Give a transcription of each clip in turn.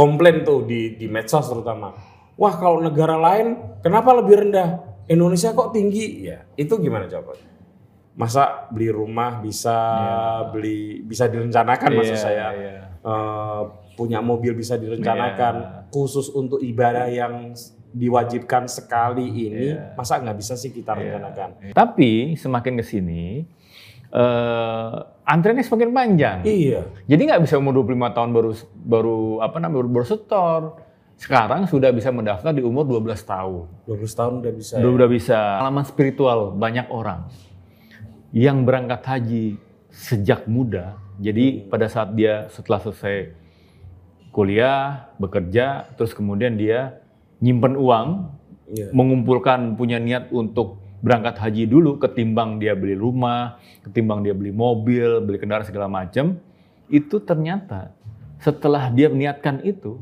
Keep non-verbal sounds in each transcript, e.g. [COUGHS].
komplain tuh di di medsos terutama. Wah kalau negara lain kenapa lebih rendah? Indonesia kok tinggi? Ya itu gimana jawabannya? Masa beli rumah bisa beli bisa direncanakan maksud Iya, saya iya. Eh, punya mobil bisa direncanakan khusus untuk ibadah yang diwajibkan sekali ini masa nggak bisa sih kita rencanakan? Tapi semakin ke sini eh antreannya semakin panjang. Iya. Jadi nggak bisa umur 25 tahun baru baru apa namanya baru, baru setor. Sekarang sudah bisa mendaftar di umur 12 tahun. 12 tahun udah bisa. Udah, udah bisa. Pengalaman spiritual banyak orang yang berangkat haji sejak muda. Jadi pada saat dia setelah selesai kuliah, bekerja, terus kemudian dia nyimpen uang, Iya. mengumpulkan punya niat untuk berangkat haji dulu ketimbang dia beli rumah, ketimbang dia beli mobil, beli kendaraan segala macam, itu ternyata setelah dia meniatkan itu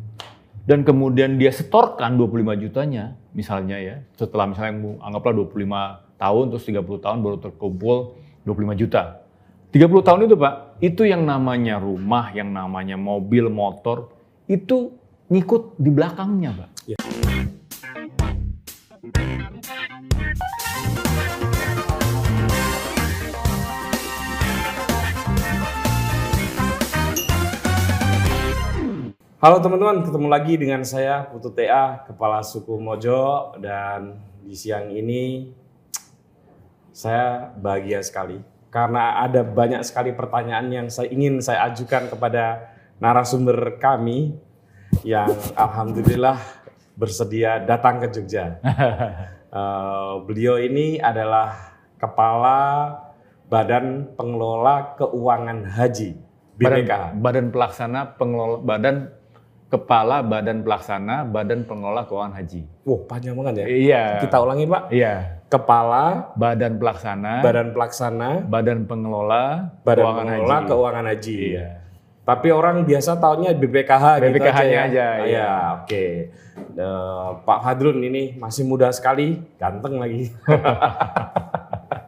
dan kemudian dia setorkan 25 jutanya misalnya ya, setelah misalnya anggaplah 25 tahun terus 30 tahun baru terkumpul 25 juta. 30 tahun itu Pak, itu yang namanya rumah, yang namanya mobil, motor, itu ngikut di belakangnya Pak. Halo teman-teman, ketemu lagi dengan saya Putu TA, Kepala Suku Mojo dan di siang ini saya bahagia sekali karena ada banyak sekali pertanyaan yang saya ingin saya ajukan kepada narasumber kami yang alhamdulillah bersedia datang ke Jogja. [LAUGHS] Eh, beliau ini adalah Kepala Badan Pengelola Keuangan Haji BPKH. Badan, badan pelaksana pengelola badan kepala badan pelaksana badan pengelola keuangan haji. Wow, panjang banget ya. Iya. Kita ulangi, Pak. Iya. Kepala Badan pelaksana, Badan Pelaksana badan pengelola Badan keuangan Pengelola haji. Keuangan Haji. Iya. Tapi orang biasa taunya BPKH gitu BPKH-nya aja. aja, Ah, iya. ya, oke. Eh, Pak Fadrun ini masih muda sekali, ganteng lagi. [LAUGHS]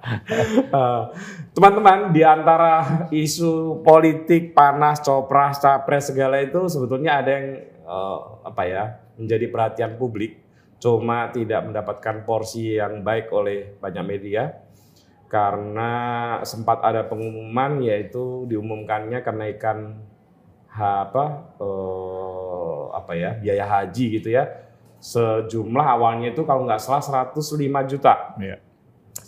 [LAUGHS] Eh, Teman-teman, di antara isu politik panas, copras, capres segala itu sebetulnya ada yang eh, apa ya menjadi perhatian publik, cuma tidak mendapatkan porsi yang baik oleh banyak media karena sempat ada pengumuman yaitu diumumkannya kenaikan ha- apa eh, apa ya biaya haji gitu ya sejumlah awalnya itu kalau nggak salah 105 juta Iya.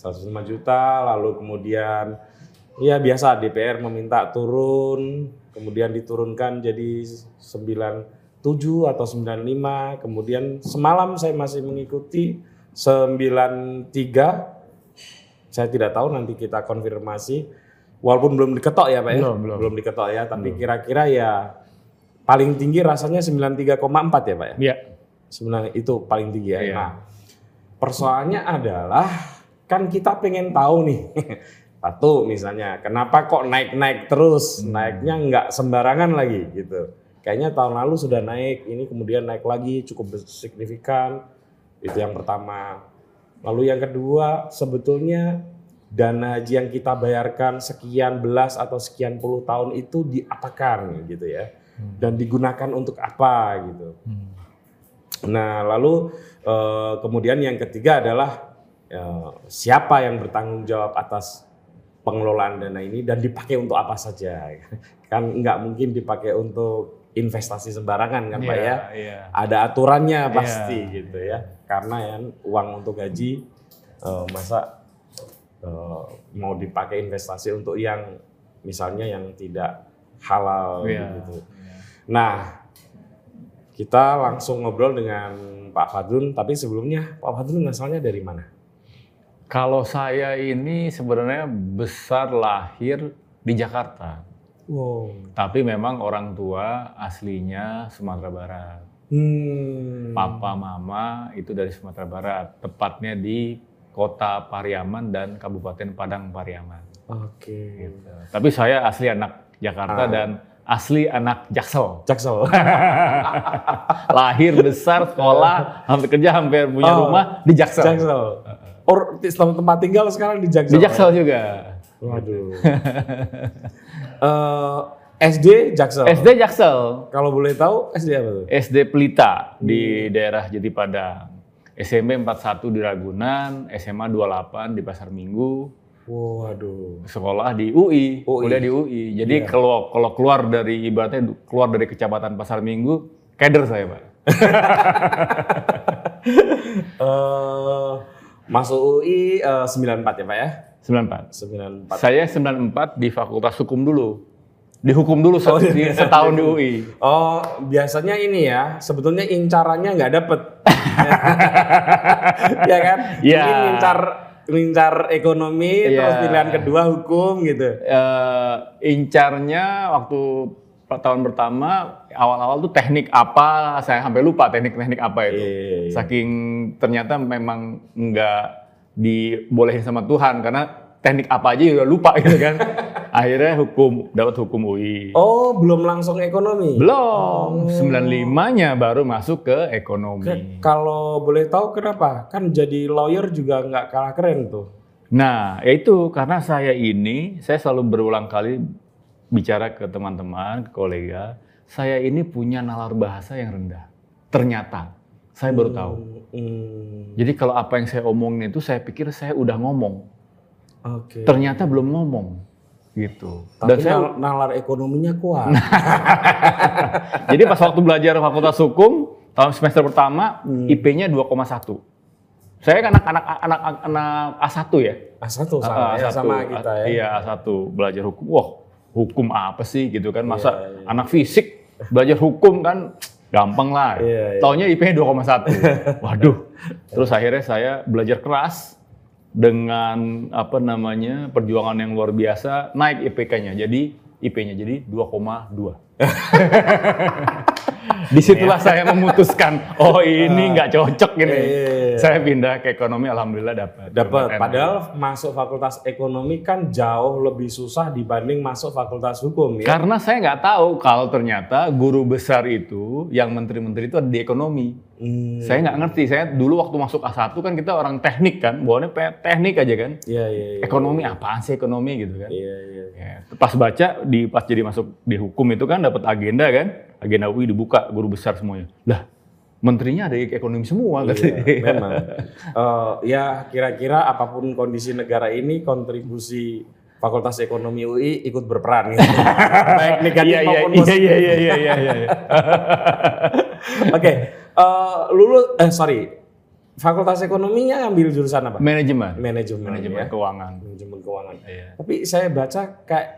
105 juta lalu kemudian ya biasa DPR meminta turun kemudian diturunkan jadi 97 atau 95 kemudian semalam saya masih mengikuti 93 saya tidak tahu nanti kita konfirmasi walaupun belum diketok ya Pak ya Belum, belum. diketok ya tapi kira-kira ya paling tinggi rasanya 93,4 ya Pak ya Iya. sebenarnya itu paling tinggi ya. Iya. Nah, persoalannya adalah kan kita pengen tahu nih, [LAUGHS] satu misalnya, kenapa kok naik-naik terus, Hmm. naiknya nggak sembarangan lagi gitu. Kayaknya tahun lalu sudah naik, ini kemudian naik lagi cukup signifikan. Itu yang pertama. Lalu yang kedua, sebetulnya dana haji yang kita bayarkan sekian belas atau sekian puluh tahun itu diapakan gitu ya, dan digunakan untuk apa gitu. Nah, lalu eh, kemudian yang ketiga adalah siapa yang bertanggung jawab atas pengelolaan dana ini dan dipakai untuk apa saja? [LAUGHS] Kan nggak mungkin dipakai untuk investasi sembarangan kan Pak ya? Iya. Ada aturannya pasti Iya. gitu ya. Karena ya uang untuk gaji eh, masa eh, mau dipakai investasi untuk yang misalnya yang tidak halal Iya. gitu. Nah, kita langsung ngobrol dengan Pak Fadrun, tapi sebelumnya Pak Fadrun asalnya dari mana? Kalau saya ini sebenarnya besar lahir di Jakarta. Wow. Tapi memang orang tua aslinya Sumatera Barat. Hmm. Papa mama itu dari Sumatera Barat, tepatnya di Kota Pariaman dan Kabupaten Padang Pariaman. Oke. Gitu. Tapi saya asli anak Jakarta Ah. dan asli anak Jaksel. Jaksel. [LAUGHS] Lahir, besar, sekolah, hampir kerja, hampir punya Oh. rumah di Jaksel. Jaksel. Or selama tempat tinggal sekarang di Jaksel. Di Jaksel juga. Waduh. [LAUGHS] Eh, SD Jaksel. SD Jaksel, Kalau boleh tahu SD apa tuh? SD Pelita di daerah Jati Padang. SMP 41 di Ragunan, SMA 28 di Pasar Minggu, Waduh. sekolah di UI, UI. kuliah di UI. Jadi kalau kalau keluar dari ibaratnya keluar dari kecamatan Pasar Minggu, keder saya, Pak. [LAUGHS] Eh masuk UI eh, 94 ya Pak ya? 94. 94. Saya 94 di Fakultas Hukum dulu. Dihukum dulu Oh, iya. di- setahun di UI. Oh, biasanya ini ya, sebetulnya incarannya nggak dapet. [LAUGHS] ya kan? Iya. Ini incar incar ekonomi, Iya. terus pilihan kedua hukum gitu. eh incarnya waktu tahun pertama awal-awal tuh teknik apa saya sampai lupa teknik-teknik apa itu. Iya, iya, iya. Saking ternyata memang nggak dibolehin sama Tuhan karena teknik apa aja udah lupa gitu kan. [LAUGHS] Akhirnya hukum dapat hukum UI. Oh, belum langsung ekonomi. Belum, 95-nya baru masuk ke ekonomi. Ke- Kalau boleh tahu kenapa? Kan jadi lawyer juga nggak kalah keren tuh. Nah, itu karena saya ini, saya selalu berulang kali bicara ke teman-teman, ke kolega, saya ini punya nalar bahasa yang rendah. Ternyata, saya baru tahu. Hmm, Jadi kalau apa yang saya omongin itu, saya pikir saya udah ngomong. Oke. Ternyata belum ngomong. Gitu. Tapi Dan saya, nal- nalar ekonominya kuat. [LAUGHS] jadi pas waktu belajar Fakultas Hukum, tahun semester pertama, Hmm. IP-nya 2,1. Saya kan anak-anak anak, anak A1 ya. A1 sama Ah, ya, A1. sama kita ya. Iya, A1 belajar hukum. Wah, hukum apa sih gitu kan? Masa Iya, iya. anak fisik belajar hukum kan gampang lah. Iya, iya. Taunya IP-nya 2,1. [LAUGHS] Waduh. Terus akhirnya saya belajar keras dengan apa namanya? perjuangan yang luar biasa, naik IPK-nya. Jadi IP-nya jadi 2,2. [LAUGHS] Di situlah saya memutuskan, oh ini nggak cocok ini. Iya. Saya pindah ke ekonomi, alhamdulillah dapat. Dapat. Padahal masuk fakultas ekonomi kan jauh lebih susah dibanding masuk fakultas hukum ya. Karena saya nggak tahu kalau ternyata guru besar itu, yang menteri-menteri itu ada di ekonomi. Hmm, Saya nggak ngerti. Saya dulu waktu masuk A1 kan kita orang teknik kan, bawaannya teknik aja kan. Iya iya iya. Ekonomi apaan sih ekonomi gitu kan? Iya iya. Ya, pas baca di pas jadi masuk di hukum itu kan dapat agenda kan, agenda UI dibuka guru besar semuanya. Lah, menterinya ada ekonomi semua kan? Iya, [LAUGHS] memang. Eh, ya kira-kira apa pun kondisi negara ini kontribusi Fakultas Ekonomi UI ikut berperan gitu. [LAUGHS] Baik negatif Iya iya maupun iya positif. iya iya iya iya. iya. [LAUGHS] Oke, eh, lulus eh sorry. Fakultas Ekonominya ngambil jurusan apa? Manajemen, Manajemen. manajemen ya. keuangan. Manajemen keuangan. Iya. Tapi saya baca kayak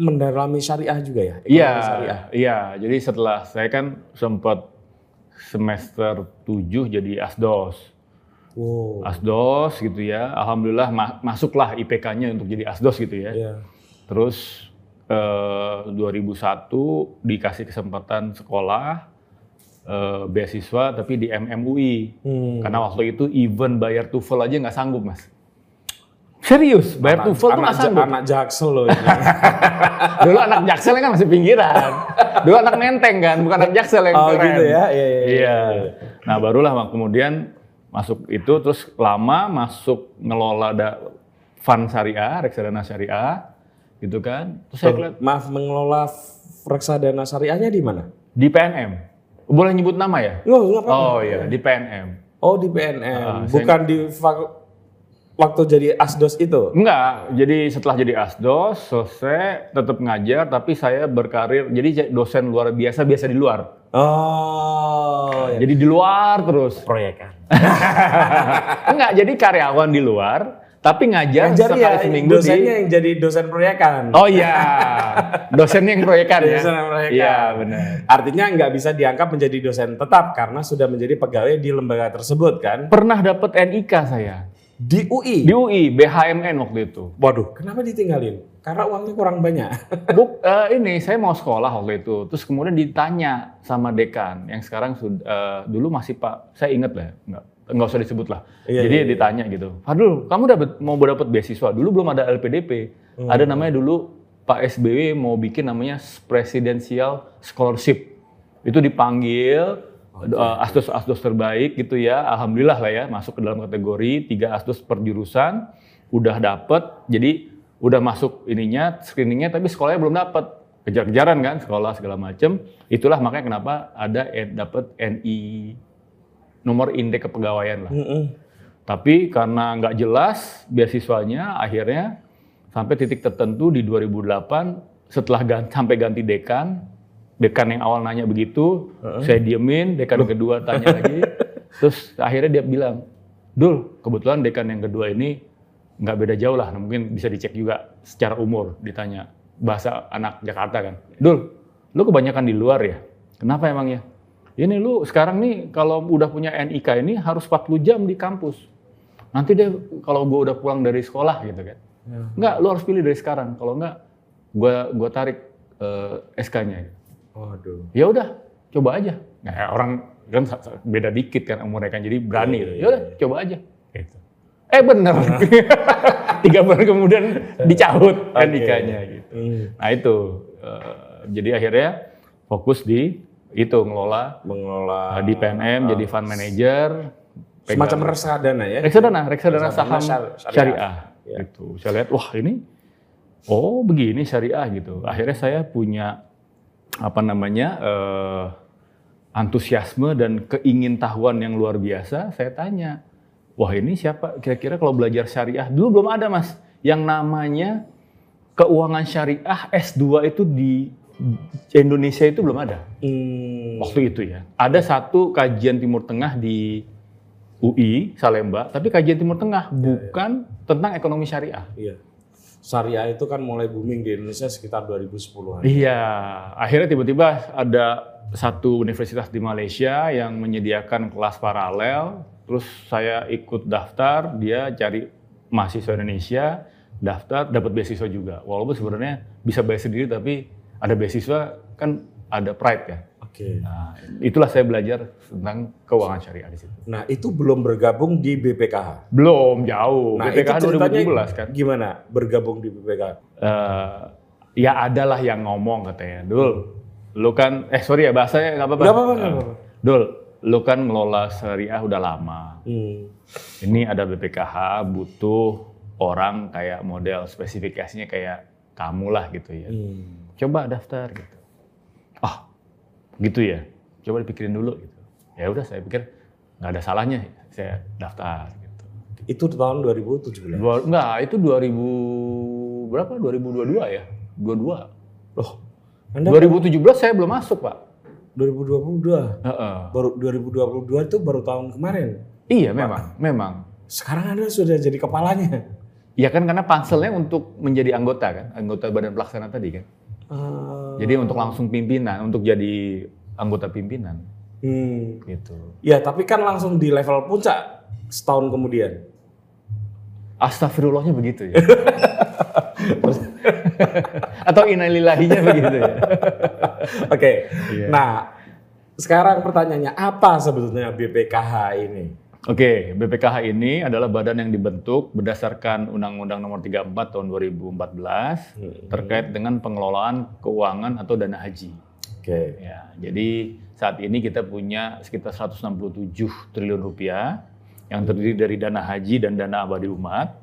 mendalami syariah juga ya? Iya, Syariah. iya. Jadi setelah saya kan sempat semester 7 jadi asdos. Wow. Asdos gitu ya. Alhamdulillah ma- masuklah IPK-nya untuk jadi asdos gitu ya. Iya. Terus eh, 2001 dikasih kesempatan sekolah eh, beasiswa tapi di MMUI. Hmm. Karena waktu itu even bayar TOEFL aja nggak sanggup, Mas. Serius, bayar Anak- TOEFL tuh nggak sanggup. anak jaksel loh ini. [LAUGHS] Dulu anak jaksel kan masih pinggiran. Dulu anak menteng kan, bukan anak jaksel yang oh keren. gitu ya? Iya, iya, Iya. Nah barulah kemudian masuk itu terus lama masuk ngelola da, fund syariah, reksadana syariah, gitu kan. Terus saya lihat Maaf mengelola reksadana syariahnya di mana? di PNM. Boleh nyebut nama ya? Apa-apa. Oh iya di PNM. Oh di PNM, Ah, saya- bukan di waktu jadi asdos itu. Enggak, jadi setelah jadi asdos selesai tetap ngajar tapi saya berkarir jadi dosen luar biasa biasa di luar. Oh, ya. Jadi di luar terus. proyekan. [LAUGHS] Enggak, jadi karyawan di luar, tapi ngajar, Ngajar sekali ya, seminggu dosennya di... yang jadi dosen proyekan. Oh iya, [LAUGHS] dosennya yang proyekan ya? Dosen yang proyekan. Iya, benar. Artinya nggak bisa dianggap menjadi dosen tetap karena sudah menjadi pegawai di lembaga tersebut kan? Pernah dapat NIK saya. Di UI. Di UI, BHMN waktu itu. Waduh, kenapa ditinggalin? Karena uangnya kurang banyak. [LAUGHS] Buk, eh, ini saya mau sekolah waktu itu, terus kemudian ditanya sama dekan yang sekarang sudah dulu masih Pak, saya ingat lah, nggak nggak usah disebut lah. Iya, Jadi iya, iya. ditanya gitu, Fadul, kamu dapat mau dapat beasiswa? Dulu belum ada LPDP, Hmm. ada namanya dulu Pak SBY mau bikin namanya Presidential Scholarship. Itu dipanggil eh, asdos-asdos terbaik gitu ya, alhamdulillah lah ya masuk ke dalam kategori tiga asdos per jurusan, udah dapet, jadi udah masuk ininya screeningnya tapi sekolahnya belum dapet kejar-kejaran kan sekolah segala macam. Itulah makanya kenapa ada dapat NI nomor indeks kepegawaian lah. Mm-mm. Tapi karena nggak jelas beasiswanya akhirnya sampai titik tertentu di 2008 setelah ganti, [LAUGHS] sampai ganti dekan, dekan yang awal nanya begitu, saya diemin, dekan kedua tanya lagi, [LAUGHS] terus akhirnya dia bilang, Dul, kebetulan dekan yang kedua ini nggak beda jauh lah, mungkin bisa dicek juga secara umur, ditanya bahasa anak Jakarta kan, Dul, lu kebanyakan di luar ya, kenapa emang ya? Ini lu sekarang nih kalau udah punya NIK ini harus 40 jam di kampus. Nanti deh kalau gue udah pulang dari sekolah gitu kan. Enggak, lu harus pilih dari sekarang. Kalau enggak, gua gua tarik eh, SK-nya. Waduh. Ya udah, coba aja. Nah, orang kan beda dikit kan umurnya kan, jadi berani. Iya, gitu. iya, Ya udah, coba aja. Gitu. Eh bener. [LAUGHS] Tiga bulan kemudian dicabut Oke. NIK-nya gitu. Hmm. Nah itu, eh, jadi akhirnya fokus di itu ngelola Mengelola eh, di PNM jadi fund manager. pegang- semacam reksadana ya. reksadana, reksadana Reksadana saham syar- syariah. syariah, Ya. gitu. Saya lihat, wah ini, oh begini syariah gitu. Akhirnya saya punya apa namanya eh, antusiasme dan keingintahuan yang luar biasa. Saya tanya, wah ini siapa? Kira-kira kalau belajar syariah dulu belum ada mas, yang namanya keuangan syariah S2 itu di Indonesia itu belum ada Hmm. waktu itu ya. Ada satu kajian Timur Tengah di UI Salemba, tapi kajian Timur Tengah bukan tentang ekonomi syariah. Iya. Syariah itu kan mulai booming di Indonesia sekitar 2010-an. Iya, akhirnya tiba-tiba ada satu universitas di Malaysia yang menyediakan kelas paralel, terus saya ikut daftar, dia cari mahasiswa Indonesia, daftar, dapat beasiswa juga. Walaupun sebenarnya bisa bayar sendiri, tapi ada beasiswa kan ada pride ya. Oke. Nah, itulah saya belajar tentang keuangan syariah di situ. Nah, itu belum bergabung di BPKH. Belum jauh. Nah, BPKH itu ceritanya 2017 kan. gimana bergabung di BPKH? Eh, ya adalah yang ngomong katanya. Dul, lu kan eh sorry ya bahasanya nggak apa-apa. Nggak apa-apa, apa-apa. Dul, lu kan ngelola syariah udah lama. Hmm. Ini ada BPKH butuh orang kayak model spesifikasinya kayak kamu lah gitu ya. Hmm. Coba daftar gitu. Ah, gitu ya. Coba dipikirin dulu gitu. Ya udah saya pikir nggak ada salahnya saya daftar gitu. Itu tahun 2017. Dua, enggak, itu 2000 berapa? 2022 ya? 22. Loh, Anda 2017 saya belum masuk, Pak. 2022. Heeh. Baru 2022 itu baru tahun kemarin. Iya, memang, memang. Sekarang Anda sudah jadi kepalanya. Ya kan karena panselnya untuk menjadi anggota kan, anggota badan pelaksana tadi kan. Ah, Jadi untuk langsung pimpinan, untuk jadi anggota pimpinan hmm. gitu. Ya, tapi kan langsung di level puncak setahun kemudian. Astagfirullahnya begitu ya. [LAUGHS] Atau inalillahinya begitu ya. Oke. Iya. Nah, sekarang pertanyaannya apa sebetulnya BPKH ini? Oke, BPKH ini adalah badan yang dibentuk berdasarkan Undang-Undang Nomor 34 Tahun 2014 terkait dengan pengelolaan keuangan atau dana haji. Oke. Ya, jadi saat ini kita punya sekitar 167 triliun rupiah yang terdiri dari dana haji dan dana abadi umat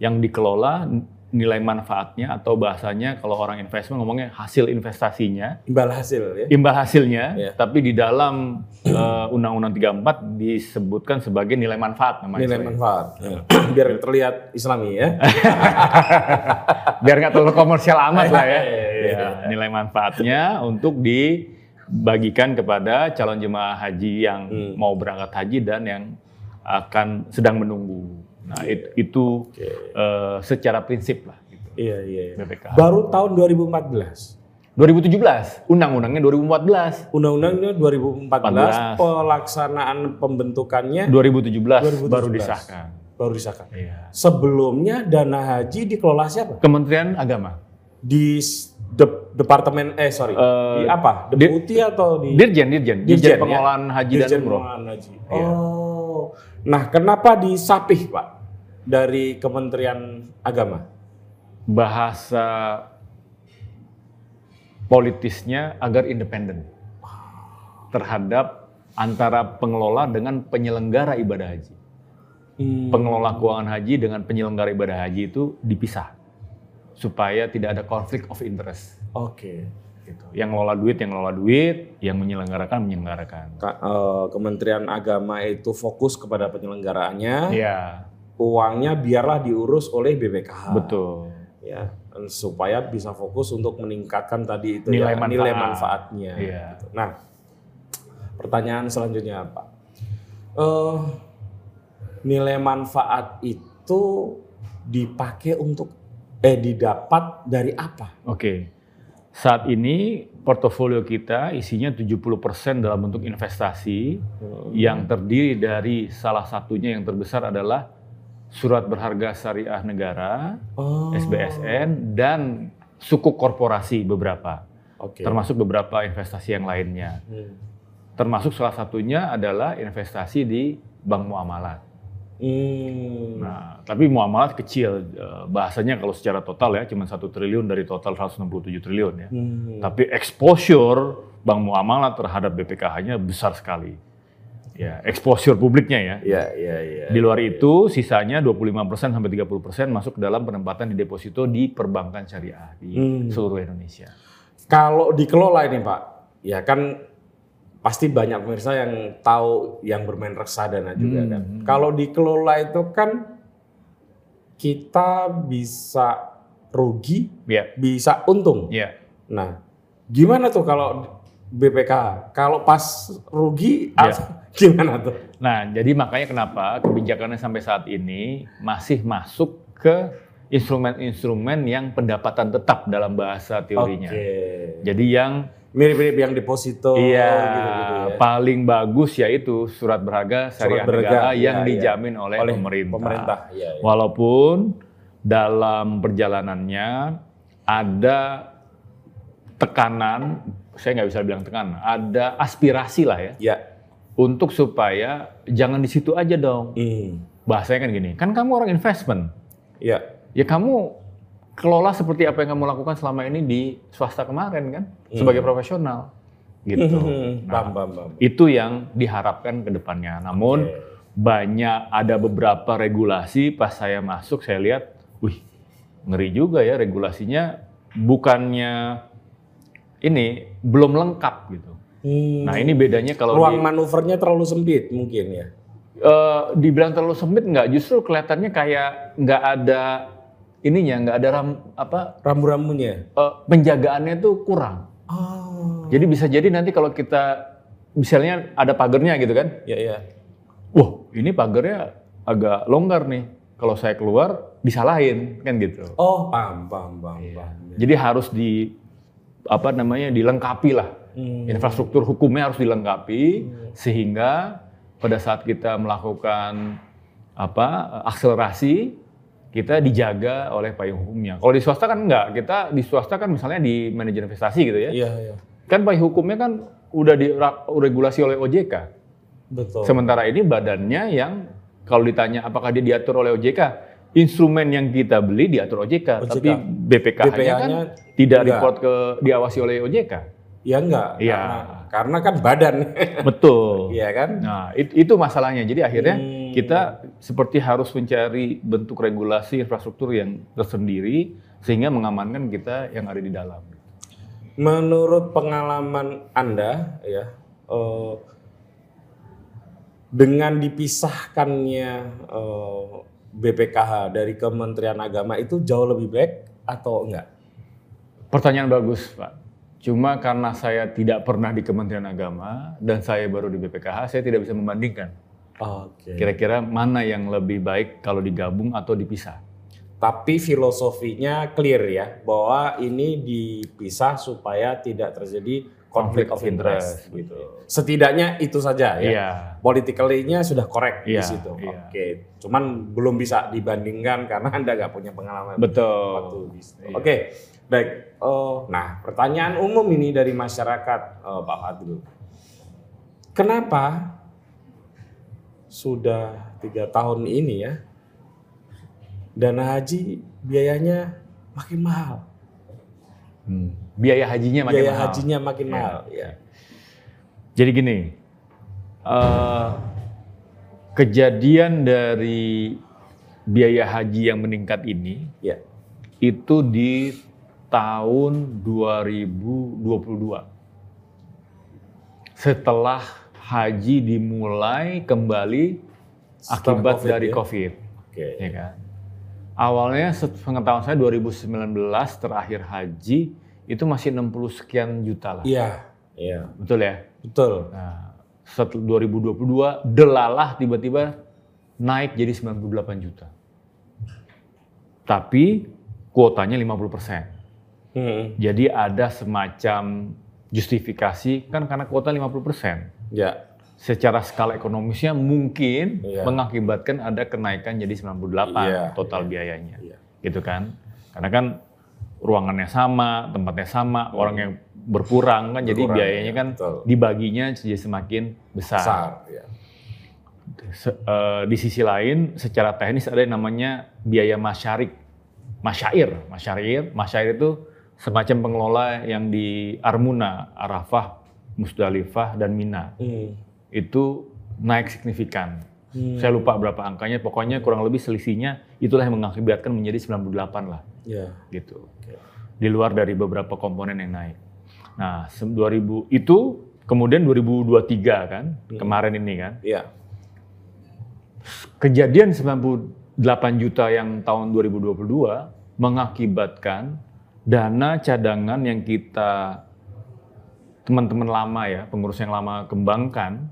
yang dikelola nilai manfaatnya atau bahasanya kalau orang investment ngomongnya hasil investasinya, Imbal hasil ya. imbal hasilnya, Ya. tapi di dalam eh, Undang-Undang 34 disebutkan sebagai nilai manfaat namanya. Nilai manfaat. [COUGHS] Biar terlihat islami ya. [LAUGHS] biar nggak terlalu komersial amat lah ya. [LAUGHS] Iya, iya, iya. Ya, Nilai manfaatnya untuk dibagikan kepada calon jemaah haji yang Hmm. mau berangkat haji dan yang akan sedang menunggu. Nah it- itu Oke. eh, secara prinsip lah gitu, Iya, iya. iya. BPKH. Baru tahun 2014. 2017, undang-undangnya 2014. Undang-undangnya 2014, 14. pelaksanaan pembentukannya 2017, 2017. baru disahkan. baru disahkan. Iya. Sebelumnya dana haji dikelola siapa? Kementerian Agama. Di de- departemen eh sorry, Eh, di apa? di- Deputi atau di Dirjen, Dirjen, Dirjen, Dirjen ya? Pengelolaan Haji Dirjen dan Umroh. Pengelolaan Haji. Iya. Nah, kenapa disapih, Pak? Dari Kementerian Agama? bahasa politisnya agar independen terhadap antara pengelola dengan penyelenggara ibadah haji. Hmm. Pengelola keuangan haji dengan penyelenggara ibadah haji itu dipisah supaya tidak ada konflik of interest. Oke. Gitu. Yang ngelola duit, yang ngelola duit, yang menyelenggarakan, menyelenggarakan. Ka- eh, Kementerian Agama itu fokus kepada penyelenggaraannya, Iya, uangnya biarlah diurus oleh BPKH. betul. Ya, supaya bisa fokus untuk meningkatkan tadi itu Nilai ya, manfaat. nilai manfaatnya. Iya. gitu. Nah, pertanyaan selanjutnya Pak, Eh, nilai manfaat itu dipakai untuk eh didapat dari apa? Oke. Saat ini portofolio kita isinya 70% dalam bentuk investasi yang terdiri dari salah satunya yang terbesar adalah surat berharga syariah negara, Oh, SBSN dan sukuk korporasi beberapa. Oke. Termasuk beberapa investasi yang lainnya. Hmm. Termasuk salah satunya adalah investasi di bank muamalat. Hmm. Nah, tapi muamalat kecil. Eh, Bahasanya kalau secara total ya cuma satu triliun dari total 167 triliun ya. Hmm. Tapi exposure bank muamalat terhadap BPKH-nya besar sekali. Ya, exposure publiknya ya. Ya, ya, ya. Di luar itu sisanya 25% sampai 30% masuk ke dalam penempatan di deposito di perbankan syariah di Hmm. seluruh Indonesia. Kalau dikelola ini Pak, ya kan pasti banyak pemirsa yang tahu yang bermain reksadana juga Hmm. kan. Kalau dikelola itu kan kita bisa rugi, Ya, bisa untung. ya. Nah, gimana tuh kalau BPK? Kalau pas rugi, atau [LAUGHS] gimana tuh? Nah, jadi makanya kenapa kebijakannya sampai saat ini masih masuk ke instrumen-instrumen yang pendapatan tetap dalam bahasa teorinya. Oke. Jadi yang Mirip-mirip yang deposito iya gitu-gitu ya. paling bagus yaitu surat berharga syariah Surat berharga, negara iya, yang iya. dijamin oleh, Oleh pemerintah. pemerintah, iya, iya. Walaupun dalam perjalanannya ada tekanan, saya nggak bisa bilang tekanan, ada aspirasi lah ya Ya. untuk supaya jangan di situ aja dong. Hmm. Bahasanya kan gini, kan kamu orang investment, Ya. ya kamu kelola seperti apa yang kamu lakukan selama ini di swasta kemarin kan, sebagai profesional, gitu. Hmm. Nah, Paham, paham, paham. itu yang diharapkan ke depannya. Namun banyak ada beberapa regulasi pas saya masuk saya lihat, wih ngeri juga ya regulasinya bukannya ini belum lengkap gitu. Hmm. Nah ini bedanya kalau ruang di, manuvernya terlalu sempit mungkin ya. eh, dibilang terlalu sempit nggak, justru kelihatannya kayak nggak ada ininya, nggak ada ram, apa Rambu-rambunya. eh, penjagaannya tuh kurang. Oh. Jadi bisa jadi nanti kalau kita misalnya ada pagernya gitu kan, Ya ya. wah ini pagarnya agak longgar nih. Kalau saya keluar disalahin kan gitu. Oh paham paham paham. paham. Jadi harus di apa namanya dilengkapi lah. Hmm. Infrastruktur hukumnya harus dilengkapi sehingga pada saat kita melakukan apa akselerasi kita dijaga oleh payung hukumnya. Kalau di swasta kan enggak, kita di swasta kan misalnya di manajer investasi gitu ya. Iya iya. Kan payung hukumnya kan udah diregulasi oleh OJK. Betul. Sementara ini badannya yang kalau ditanya apakah dia diatur oleh OJK, instrumen yang kita beli diatur OJK, OJK. tapi BPKH-nya kan tidak enggak. report ke diawasi oleh OJK. Ya enggak. Iya. Karena, karena kan badan. [LAUGHS] Betul. Iya kan? Nah, it- itu masalahnya. Jadi akhirnya Hmm. kita seperti harus mencari bentuk regulasi infrastruktur yang tersendiri sehingga mengamankan kita yang ada di dalam. Menurut pengalaman Anda ya eh, dengan dipisahkannya eh, BPKH dari Kementerian Agama itu jauh lebih baik atau enggak? Pertanyaan bagus, Pak. Cuma karena saya tidak pernah di Kementerian Agama dan saya baru di BPKH, saya tidak bisa membandingkan. Oke. Kira-kira mana yang lebih baik kalau digabung atau dipisah? Tapi filosofinya clear ya bahwa ini dipisah supaya tidak terjadi konflik of interest gitu. Setidaknya itu saja ya. Iya. Politically-nya sudah correct di Iya, situ. iya. Oke. Cuman belum bisa dibandingkan karena [LAUGHS] Anda nggak punya pengalaman. waktu Betul. di situ. Iya. Oke. Baik. Oh, nah, pertanyaan umum ini dari masyarakat eh, Pak Fadil. Kenapa sudah tiga tahun ini ya dana haji biayanya makin mahal, Hmm. Biaya hajinya makin biaya mahal. hajinya makin Iya. mahal. Ya. Jadi gini, eh, kejadian dari biaya haji yang meningkat ini Ya. itu di tahun 2022. Setelah haji dimulai kembali Setelah akibat COVID dari ya? COVID, Oke. ya kan? Awalnya pengetahuan saya 2019 terakhir haji itu masih 60 sekian juta lah. Iya, iya, Betul ya? betul. Nah, setelah 2022 delalah tiba-tiba naik jadi 98 juta. Tapi kuotanya 50 persen. Hmm. Jadi ada semacam justifikasi kan karena kuota 50 persen. Ya, Secara skala ekonomisnya mungkin Iya. mengakibatkan ada kenaikan jadi 98 Iya, total biayanya. Iya. Gitu kan. Karena kan ruangannya sama, tempatnya sama, orang yang berkurang kan jadi Hmm. Berkurang, biayanya iya, kan betul. dibaginya jadi semakin besar. besar. Ya. Se- eh, di sisi lain, secara teknis ada yang namanya biaya masyarik, masyair, masyair, masyair itu semacam pengelola yang di Armuna, Arafah, Musdalifah dan Mina Hmm. itu naik signifikan. Hmm. Saya lupa berapa angkanya, pokoknya kurang lebih selisihnya itulah yang mengakibatkan menjadi 98 lah Ya. gitu. Di luar dari beberapa komponen yang naik. Nah, se- 2000 itu kemudian 2023 kan, kemarin ini kan. Iya. kejadian 98 juta yang tahun 2022 mengakibatkan dana cadangan yang kita teman-teman lama ya, pengurus yang lama kembangkan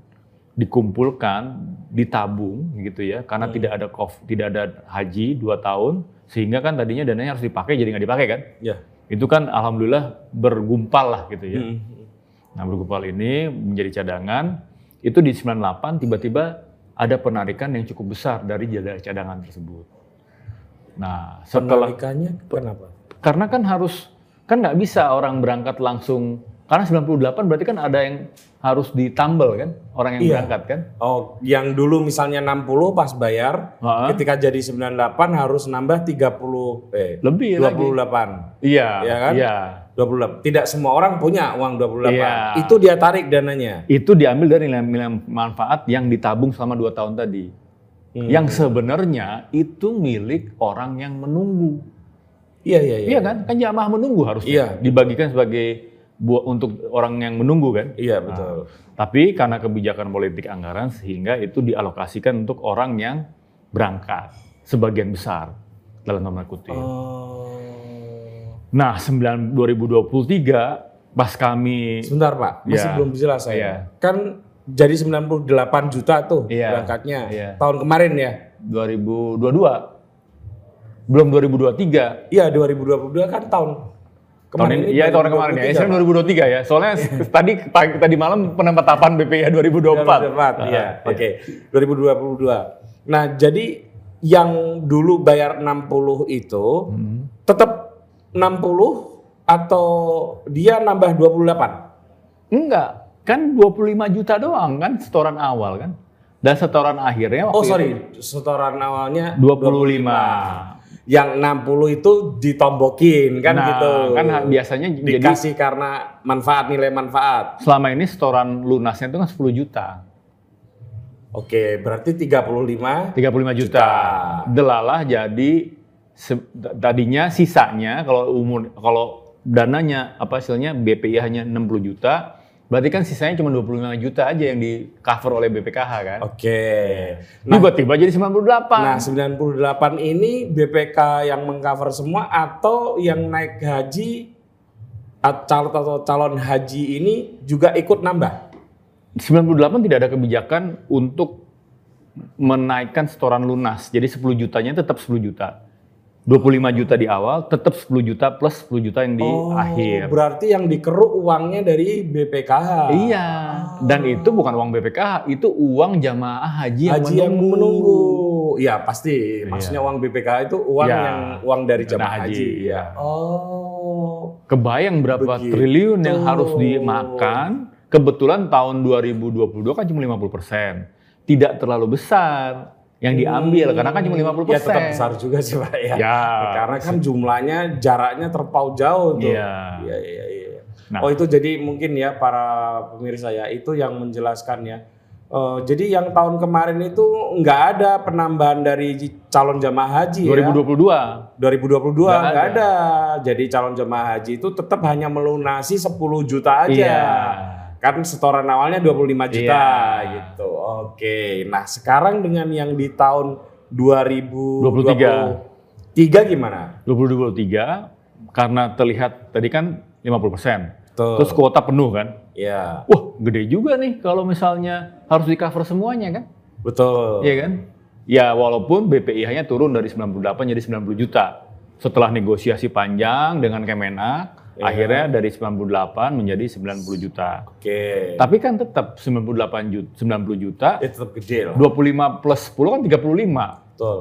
dikumpulkan, ditabung gitu ya, karena tidak ada kof, tidak ada haji dua tahun, sehingga kan tadinya dananya harus dipakai jadi nggak dipakai kan? Ya. Itu kan alhamdulillah bergumpal lah gitu ya. Hmm. Nah, bergumpal ini menjadi cadangan. Itu di 98 tiba-tiba ada penarikan yang cukup besar dari cadangan tersebut. Nah, setelah Penarikannya kenapa? Karena kan harus kan nggak bisa orang berangkat langsung karena 98 berarti kan ada yang harus ditambal kan orang yang Iya. berangkat kan? Oh, yang dulu misalnya 60 pas bayar, Heeh. ketika jadi 98 harus nambah 30 eh Lebih lagi. 28. Iya, Iya kan? iya. 28. Tidak semua orang punya uang 28. Iya. Itu dia tarik dananya. Itu diambil dari nilai-nilai manfaat yang ditabung selama dua tahun tadi. Hmm. Yang sebenarnya itu milik orang yang menunggu. Iya, iya, iya. Iya kan? Kan jamaah menunggu harusnya. Iya. Dibagikan sebagai buat untuk orang yang menunggu kan. Iya, betul. Tapi karena kebijakan politik anggaran sehingga itu dialokasikan untuk orang yang berangkat sebagian besar dalam tanda kutip. Oh. Nah, 9 2023 pas kami Sebentar, Pak. Masih Iya. belum jelas saya. Iya. Kan jadi 98 juta tuh Iya. berangkatnya. Iya. Tahun kemarin ya. 2022 belum 2023 Iya, 2022 kan tahun tahun ini iya tahun kemarin ya. Saya 2023 ya. Soalnya tadi pagi tadi malam penetapan BPIA 2024. 2024. Iya, Ah, oke. 2022. Nah, jadi yang dulu bayar 60 itu Hmm. tetap 60 atau dia nambah 28? Enggak, kan 25 juta doang kan setoran awal kan. Dan setoran akhirnya Oh, waktu sorry. itu Setoran awalnya 25. Yang 60 itu ditombokin kan Nah, gitu. kan biasanya jadi dikasih karena manfaat nilai manfaat. selama ini setoran lunasnya itu kan 10 juta. Oke, berarti 35 35 juta. Juta. Delalah jadi se- tadinya sisanya kalau umur kalau dananya apa hasilnya BPI hanya 60 juta, berarti kan sisanya cuma 25 juta aja yang di cover oleh BPKH kan. Oke. Tiba-tiba jadi 98. Nah, 98 ini BPK yang mengcover semua atau yang naik haji calon atau calon haji ini juga ikut nambah? 98 tidak ada kebijakan untuk menaikkan setoran lunas. Jadi 10 jutanya tetap 10 juta. 25 juta di awal, tetap 10 juta plus 10 juta yang di Oh, akhir. berarti yang dikeruk uangnya dari BPKH. Iya, dan itu bukan uang BPKH, itu uang jamaah haji yang haji yang menunggu. menunggu. Iya, pasti. Maksudnya uang BPKH itu uang Iya. yang uang dari jamaah haji, haji. iya. Oh. Kebayang berapa Begitu. triliun yang harus dimakan? Kebetulan tahun 2022 kan cuma 50 Tidak terlalu besar yang diambil, karena kan cuma 50 Ya tetap besar juga sih Pak ya. Ya. Karena kan jumlahnya jaraknya terpaut jauh tuh. Iya. Iya, iya, iya. Nah. Oh itu jadi mungkin ya para pemirsa ya itu yang menjelaskan ya Eh, jadi yang tahun kemarin itu nggak ada penambahan dari calon jamaah haji ya. 2022. 2022 Nggak nggak ada. Jadi calon jemaah haji itu tetap hanya melunasi 10 juta aja. Iya. Kan setoran awalnya 25 juta Iya. gitu. Oke. Nah, sekarang dengan yang di tahun 2023 gimana? 2023 karena terlihat tadi kan 50%. Tuh. Terus kuota penuh kan. Ya, Wah, gede juga nih kalau misalnya harus di cover semuanya kan. betul. Iya kan? Ya walaupun BPIH-nya turun dari 98 jadi 90 juta. Setelah negosiasi panjang dengan Kemenak, Iya. akhirnya dari 98 menjadi 90 juta. Oke. Tapi kan tetap 98 juta, 90 juta, Ya, tetap gede loh. 25 plus 10 kan 35. Betul.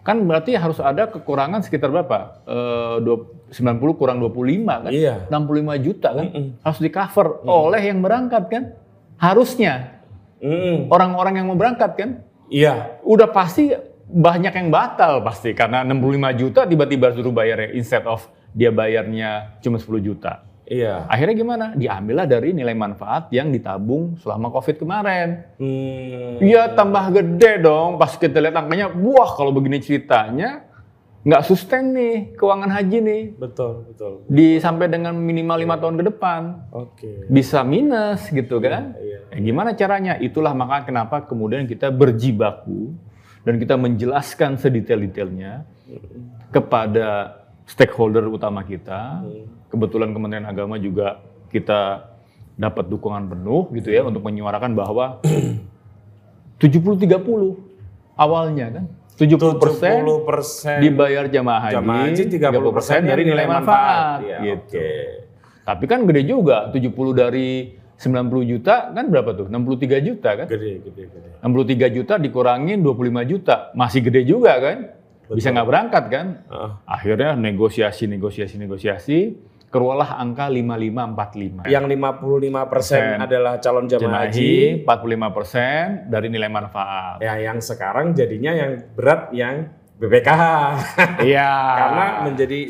Kan berarti harus ada kekurangan sekitar berapa? Eh, dua- 90 kurang 25 kan? Iya. 65 juta kan? Mm-mm. Harus di cover oleh yang berangkat kan? Harusnya. Mm, Orang-orang yang mau berangkat kan? Iya. Udah pasti banyak yang batal pasti. Karena 65 juta tiba-tiba suruh bayar ya. Instead of dia bayarnya cuma 10 juta. Iya. Akhirnya gimana? Diambillah dari nilai manfaat yang ditabung selama COVID kemarin. Hmm. Iya tambah gede dong. Pas kita lihat angkanya, wah kalau begini ceritanya nggak sustain nih keuangan haji nih. Betul, betul. Di sampai dengan minimal lima tahun ke depan Oke. bisa minus gitu kan? Iya. Ya, gimana caranya? Itulah maka kenapa kemudian kita berjibaku dan kita menjelaskan sedetail-detailnya kepada stakeholder utama kita. Kebetulan Kementerian Agama juga kita dapat dukungan penuh gitu ya untuk menyuarakan bahwa [CLEARS THROAT] 70-30 awalnya kan. 70 persen 70% dibayar jamaah haji, jamaah haji 30 persen dari nilai manfaat. Iya, gitu. Oke. Tapi kan gede juga, 70 dari 90 juta kan berapa tuh? 63 juta kan? Gede, gede, gede. 63 juta dikurangin 25 juta, masih gede juga kan? Bisa nggak berangkat kan? Heeh. Akhirnya negosiasi, negosiasi, negosiasi, keluarlah angka 5545. Yang 55 persen adalah calon jamaah haji. haji, 45 persen dari nilai manfaat. Ya, yang sekarang jadinya yang berat yang BPKH. [LAUGHS] Iya. Karena menjadi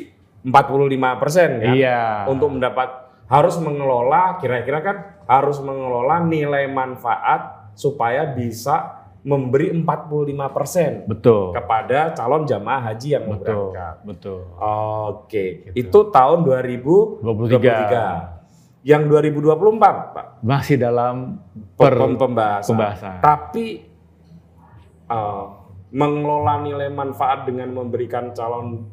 45 persen kan. Iya. Untuk mendapat harus mengelola kira-kira kan harus mengelola nilai manfaat supaya bisa memberi 45 persen betul. kepada calon jamaah haji yang mau Betul. berangkat. Betul. Oke, itu tahun 2023. Yang 2024, Pak. Masih dalam Per pembahasan. pembahasan. Tapi eh, mengelola nilai manfaat dengan memberikan calon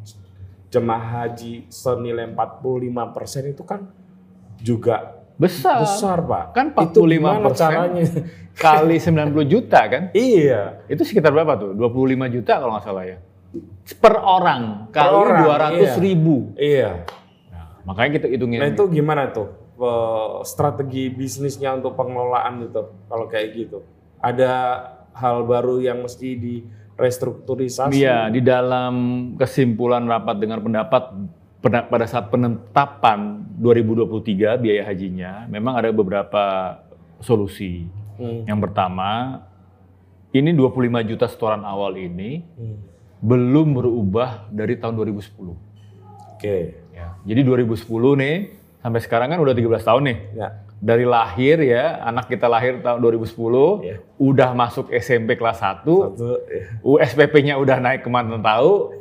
jemaah haji senilai 45% itu kan juga besar. besar, Pak. Kan Itu gimana 45% caranya? [LAUGHS] kali 90 juta kan? iya. Itu sekitar berapa tuh? 25 juta kalau nggak salah ya. Per orang Per kali orang, 200 iya. ribu. Iya. Nah, makanya kita hitungin. Nah, itu gimana tuh? strategi bisnisnya untuk pengelolaan itu kalau kayak gitu. Ada hal baru yang mesti di restrukturisasi. Iya, di dalam kesimpulan rapat dengan pendapat pada saat penetapan 2023 biaya hajinya, memang ada beberapa solusi. Hmm. Yang pertama, ini 25 juta setoran awal ini Hmm. belum berubah dari tahun 2010. Oke. Ya. Jadi 2010 nih, sampai sekarang kan udah 13 tahun nih. Ya. Dari lahir ya, anak kita lahir tahun 2010, Iya. udah masuk SMP kelas 1, Satu. ya. USPP-nya udah naik ke mana tahu,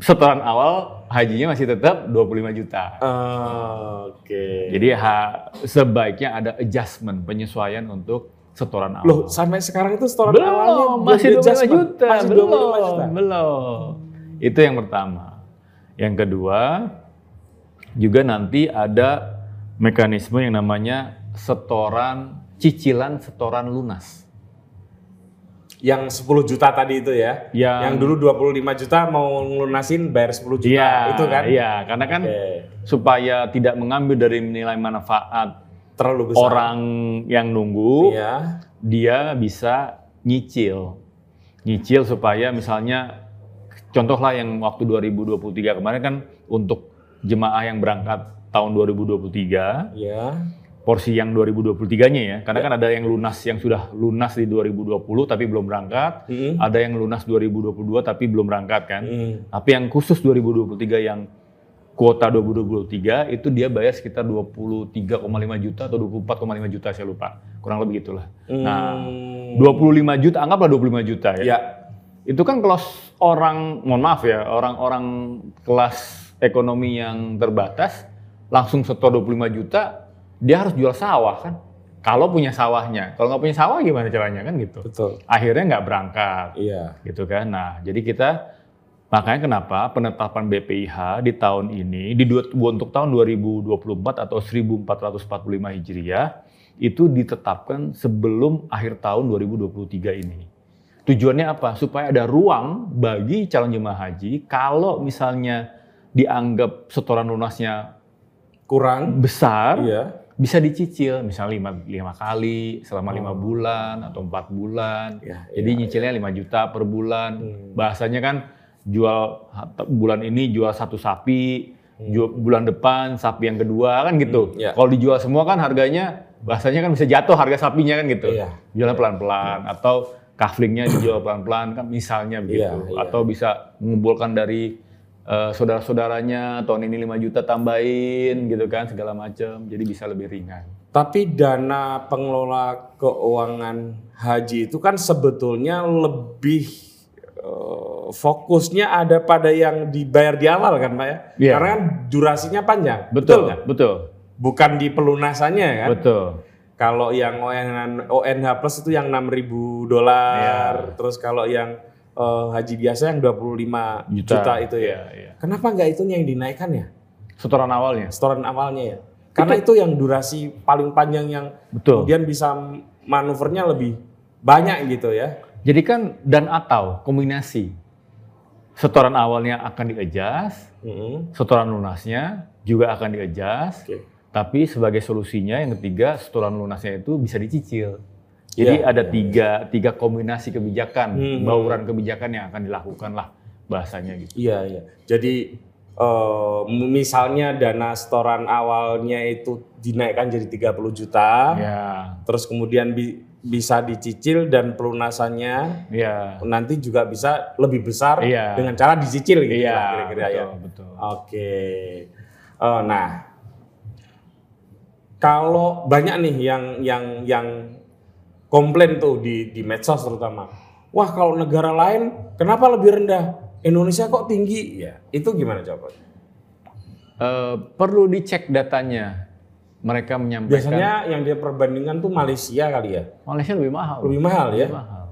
setoran awal hajinya masih tetap 25 juta. Ah, Oke. Jadi ha, sebaiknya ada adjustment, penyesuaian untuk setoran awal. Loh, sampai sekarang itu setoran awalnya belum, masih 25 adjustment? juta, Masih belum, 25 juta. belum. Itu yang pertama. Yang kedua, juga nanti ada mekanisme yang namanya setoran cicilan setoran lunas. Yang 10 juta tadi itu ya. Yang- Yang dulu 25 juta mau ngelunasin bayar 10 juta. Iya, itu kan? Iya, karena kan Oke. supaya tidak mengambil dari nilai manfaat Terlalu besar. orang yang nunggu, Iya. dia bisa nyicil. Nyicil supaya misalnya contohlah yang waktu 2023 kemarin kan untuk jemaah yang berangkat tahun 2023, Iya. Porsi yang 2023-nya ya. Karena kan ada yang lunas yang sudah lunas di 2020 tapi belum berangkat, Mm-mm. ada yang lunas 2022 tapi belum berangkat kan. Mm. Tapi yang khusus 2023 yang kuota 2023 itu dia bayar sekitar 23,5 juta atau 24,5 juta saya lupa. Kurang lebih itulah. Nah, Hmm. Hmm. 25 juta, anggaplah 25 juta ya. Ya. Itu kan kalau orang, mohon maaf ya, orang-orang kelas ekonomi yang terbatas langsung setor 25 juta, dia harus jual sawah kan. Kalau punya sawahnya, kalau nggak punya sawah gimana caranya kan gitu. Betul. Akhirnya nggak berangkat Iya. gitu kan. Nah, jadi kita makanya kenapa penetapan BPIH di tahun ini di dua, untuk tahun 2024 atau 1445 Hijriah itu ditetapkan sebelum akhir tahun 2023 ini. Tujuannya apa? Supaya ada ruang bagi calon jemaah haji kalau misalnya dianggap setoran lunasnya Kurang. besar, Iya. Bisa dicicil misalnya lima, lima kali selama lima bulan atau empat bulan. Ya, Jadi iya, nyicilnya 5 juta per bulan. Hmm. Bahasanya kan jual bulan ini jual satu sapi, jual bulan depan sapi yang kedua kan gitu. Hmm, iya. Kalau dijual semua kan harganya bahasanya kan bisa jatuh harga sapinya kan gitu. Iya. Jualnya pelan-pelan atau kaflingnya dijual pelan-pelan kan misalnya begitu. Iya, iya. Atau bisa mengumpulkan dari eh, saudara-saudaranya tahun ini 5 juta tambahin gitu kan segala macam. Jadi bisa lebih ringan. Tapi dana pengelola keuangan haji itu kan sebetulnya lebih eh, fokusnya ada pada yang dibayar di awal kan Pak ya? Iya. Karena kan durasinya panjang. Betul, nggak? betul. Bukan di pelunasannya kan? Betul. Kalau yang ONH, ONH plus itu yang 6.000 dolar. Iya. Terus kalau yang eh, haji biasa yang 25 juta, Juta. itu ya. Iya, iya. Kenapa nggak itu yang dinaikkan ya? Setoran awalnya. Setoran awalnya ya. Karena itu, yang durasi paling panjang yang Betul. kemudian bisa manuvernya lebih banyak gitu ya. Jadi kan dan atau kombinasi. Setoran awalnya akan di-adjust, Mm-mm. setoran lunasnya juga akan di-adjust. Oke. Tapi sebagai solusinya yang ketiga, setoran lunasnya itu bisa dicicil. Jadi Iya. ada tiga, tiga kombinasi kebijakan, Hmm. bauran kebijakan yang akan dilakukan lah bahasanya gitu. Iya iya. Jadi eh, misalnya dana setoran awalnya itu dinaikkan jadi 30 juta, Ya, terus kemudian bi- bisa dicicil dan pelunasannya ya, nanti juga bisa lebih besar Iya. dengan cara dicicil gitu iya, lah kira-kira ya. betul. Oke. Eh, nah, kalau banyak nih yang yang yang komplain tuh di di medsos terutama. Wah, kalau negara lain kenapa lebih rendah? Indonesia kok tinggi? Ya, itu gimana jawabannya? Eh, perlu dicek datanya. Mereka menyampaikan Biasanya yang dia perbandingan tuh Malaysia kali ya. Malaysia lebih mahal. Lebih mahal ya. mahal.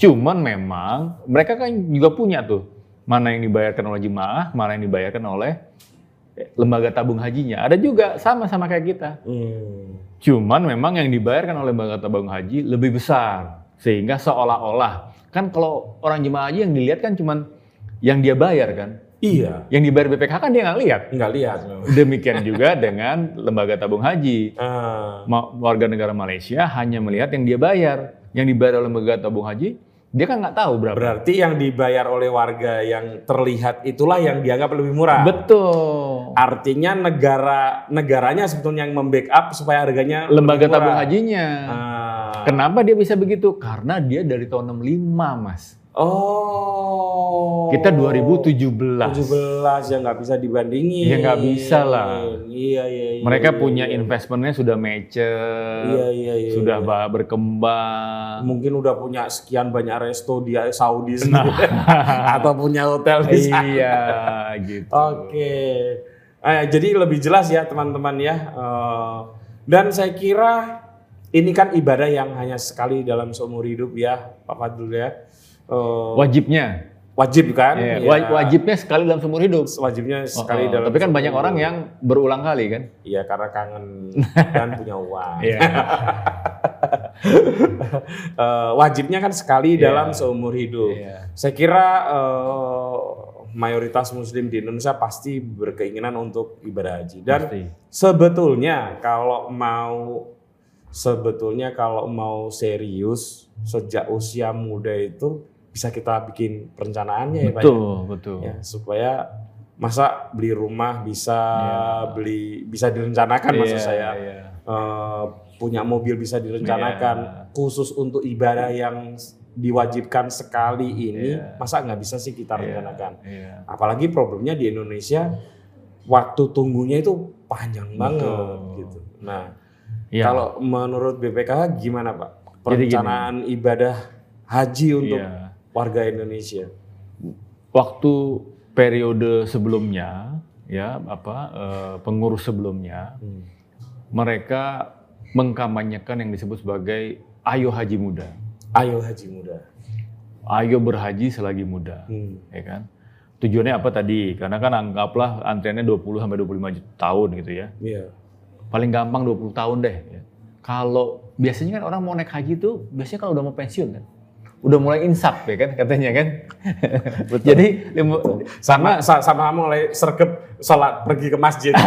Cuman memang mereka kan juga punya tuh mana yang dibayarkan oleh jemaah, mana yang dibayarkan oleh eh, lembaga tabung hajinya. Ada juga sama-sama kayak kita. Hmm. Cuman memang yang dibayarkan oleh lembaga tabung haji lebih besar sehingga seolah-olah kan kalau orang jemaah haji yang dilihat kan cuman yang dia bayar kan. Iya, Yang dibayar BPKH kan dia nggak lihat. nggak lihat. Demikian juga [LAUGHS] dengan lembaga tabung haji. Ma- warga negara Malaysia hanya melihat yang dia bayar. Yang dibayar oleh lembaga tabung haji, dia kan nggak tahu berapa. berarti yang dibayar oleh warga yang terlihat itulah yang dianggap lebih murah. Betul. Artinya negara negaranya sebetulnya yang membackup supaya harganya Lembaga lebih murah. tabung hajinya. Ah. Kenapa dia bisa begitu? Karena dia dari tahun 65, Mas. Oh. Kita 2017. 17 ya nggak bisa dibandingin. Ya, nggak bisa lah. Iya iya. iya Mereka iya, punya iya. investmentnya sudah mature, Iya iya iya. sudah iya. ba- berkembang. mungkin udah punya sekian banyak resto di Saudi Nah. [LAUGHS] atau punya hotel di sana. iya, gitu. Oke. Eh, jadi lebih jelas ya teman-teman ya. Eh, dan saya kira ini kan ibadah yang hanya sekali dalam seumur hidup ya, Pak Fadul ya. Eh, Wajibnya. wajib kan? Ya. wa- Wajibnya sekali dalam seumur hidup. Wajibnya sekali Oh, oh. dalam. Tapi kan banyak hidup. orang yang berulang kali kan. Iya karena kangen [LAUGHS] dan punya uang. [LAUGHS] Eh, wajibnya kan sekali Iya. dalam seumur hidup. Iya. Saya kira eh, mayoritas Muslim di Indonesia pasti berkeinginan untuk ibadah haji. Dan Pasti. sebetulnya kalau mau sebetulnya kalau mau serius sejak usia muda itu bisa kita bikin perencanaannya ya Pak. ya. Betul, betul. Ya, supaya masa beli rumah bisa Iya. beli bisa direncanakan maksud Iya, saya iya. Eh, punya mobil bisa direncanakan Iya. khusus untuk ibadah yang diwajibkan sekali ini Iya. masa nggak bisa sih kita Iya, rencanakan iya. apalagi problemnya di Indonesia waktu tunggunya itu panjang banget Betul. gitu nah Iya. kalau menurut BPKH gimana Pak perencanaan ibadah haji untuk Iya. Warga Indonesia. Waktu periode sebelumnya, ya apa eh, pengurus sebelumnya, Hmm. mereka mengkampanyekan yang disebut sebagai Ayo Haji Muda. Ayo haji muda. Ayo berhaji selagi muda, Hmm. ya kan? Tujuannya apa tadi? Karena kan anggaplah antriannya 20 sampai 25 juta tahun gitu ya. Iya. Paling gampang 20 tahun deh. ya. Kalau biasanya kan orang mau naik haji tuh biasanya kalau udah mau pensiun kan. Udah mulai insaf ya kan katanya kan. [LAUGHS] Jadi lima- Sama sa- sama mulai sergap sholat pergi ke masjid. [LAUGHS]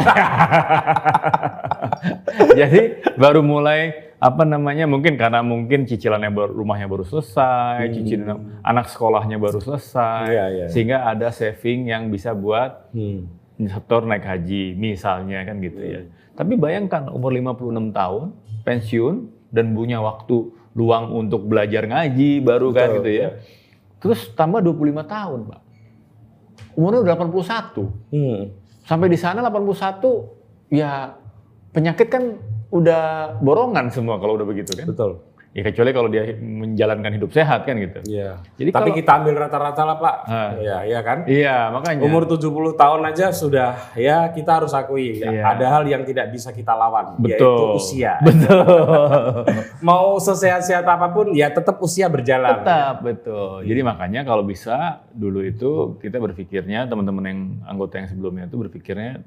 Jadi baru mulai apa namanya mungkin karena mungkin cicilannya baru, rumahnya baru selesai, cicilan anak sekolahnya baru selesai, Iya, iya. sehingga ada saving yang bisa buat Hmm. setor naik haji misalnya kan gitu ya. Tapi bayangkan umur 56 tahun pensiun dan punya waktu luang untuk belajar ngaji baru kan Betul, gitu ya. Terus tambah 25 tahun, Pak. Umurnya udah 81 Hmm. sampai di sana 81 ya penyakit kan udah borongan semua kalau udah begitu kan. Betul. Ya kecuali kalau dia menjalankan hidup sehat kan gitu. Iya. Jadi Tapi kalau- kita ambil rata-rata lah, Pak. Ah. Iya, iya kan? Iya, makanya. Umur 70 tahun aja sudah ya kita harus akui ya, Iya. ada hal yang tidak bisa kita lawan yaitu Betul. usia. Betul. [LAUGHS] Mau sesehat-sehat apa pun ya tetap usia berjalan. Tetap betul. Jadi makanya kalau bisa dulu itu kita berpikirnya teman-teman yang anggota yang sebelumnya itu berpikirnya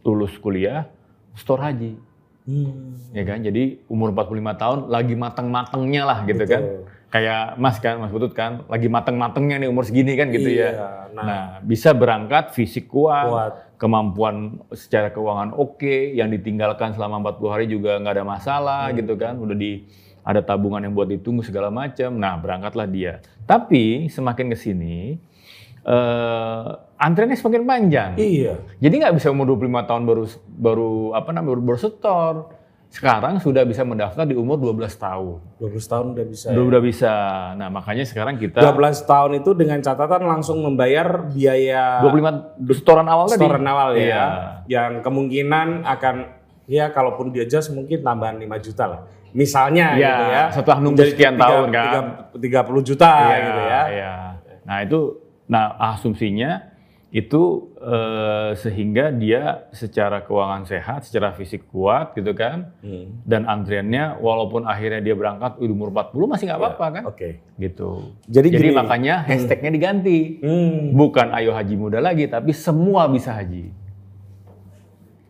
lulus kuliah store haji. Hmm. Ya kan? Jadi umur 45 tahun lagi mateng-matengnya lah gitu kan. Betul. Kayak Mas kan, Mas Butut kan, lagi mateng-matengnya nih umur segini kan gitu Iya, ya. nah. Nah, bisa berangkat fisik kuat, Kuat. kemampuan secara keuangan oke, yang ditinggalkan selama 40 hari juga nggak ada masalah Hmm. gitu kan, udah di ada tabungan yang buat ditunggu segala macam. Nah, berangkatlah dia. Tapi semakin ke sini eh antriannya semakin panjang. Iya. Jadi nggak bisa umur 25 tahun baru baru apa namanya baru, baru setor. Sekarang sudah bisa mendaftar di umur 12 tahun. 12 tahun udah bisa. Udah, ya. udah bisa. Nah, makanya sekarang kita 12 tahun itu dengan catatan langsung membayar biaya 25 setoran awal tadi. setoran awal ya. Iya. Yang kemungkinan akan ya kalaupun dia jas mungkin tambahan 5 juta lah. Misalnya Iya, gitu ya. setelah nunggu sekian tiga- tahun kan. tiga- 30 juta Iya, gitu ya. iya. Nah, itu nah asumsinya itu eh, sehingga dia secara keuangan sehat, secara fisik kuat gitu kan. Hmm. Dan antriannya walaupun akhirnya dia berangkat umur 40 masih nggak apa-apa kan. Oke. Gitu. Jadi, Jadi gini. makanya hashtagnya diganti. Hmm. Bukan ayo haji muda lagi, tapi semua bisa haji.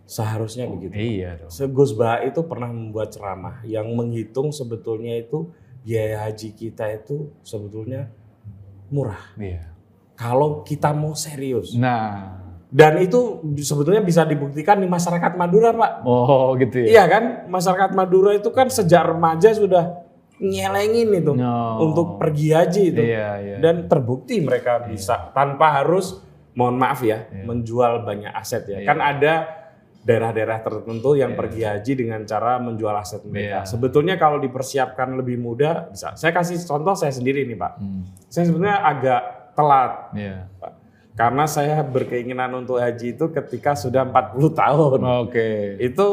Seharusnya begitu. Iya dong. Gus Bah itu pernah membuat ceramah yang menghitung sebetulnya itu biaya haji kita itu sebetulnya murah. Iya. Kalau kita mau serius. Nah, Dan itu sebetulnya bisa dibuktikan di masyarakat Madura, Pak. oh gitu ya. Iya kan? Masyarakat Madura itu kan sejak remaja sudah nyelengin itu No. untuk pergi haji itu. Iya, iya. Dan terbukti mereka bisa tanpa harus mohon maaf ya, menjual banyak aset ya. Iya. Kan ada daerah-daerah tertentu yang pergi haji dengan cara menjual aset mereka. Iya. Sebetulnya kalau dipersiapkan lebih mudah bisa. Saya kasih contoh saya sendiri nih, Pak. Hmm, Saya sebenarnya agak telat. Pak. Karena saya berkeinginan untuk haji itu ketika sudah 40 tahun. Oke. Itu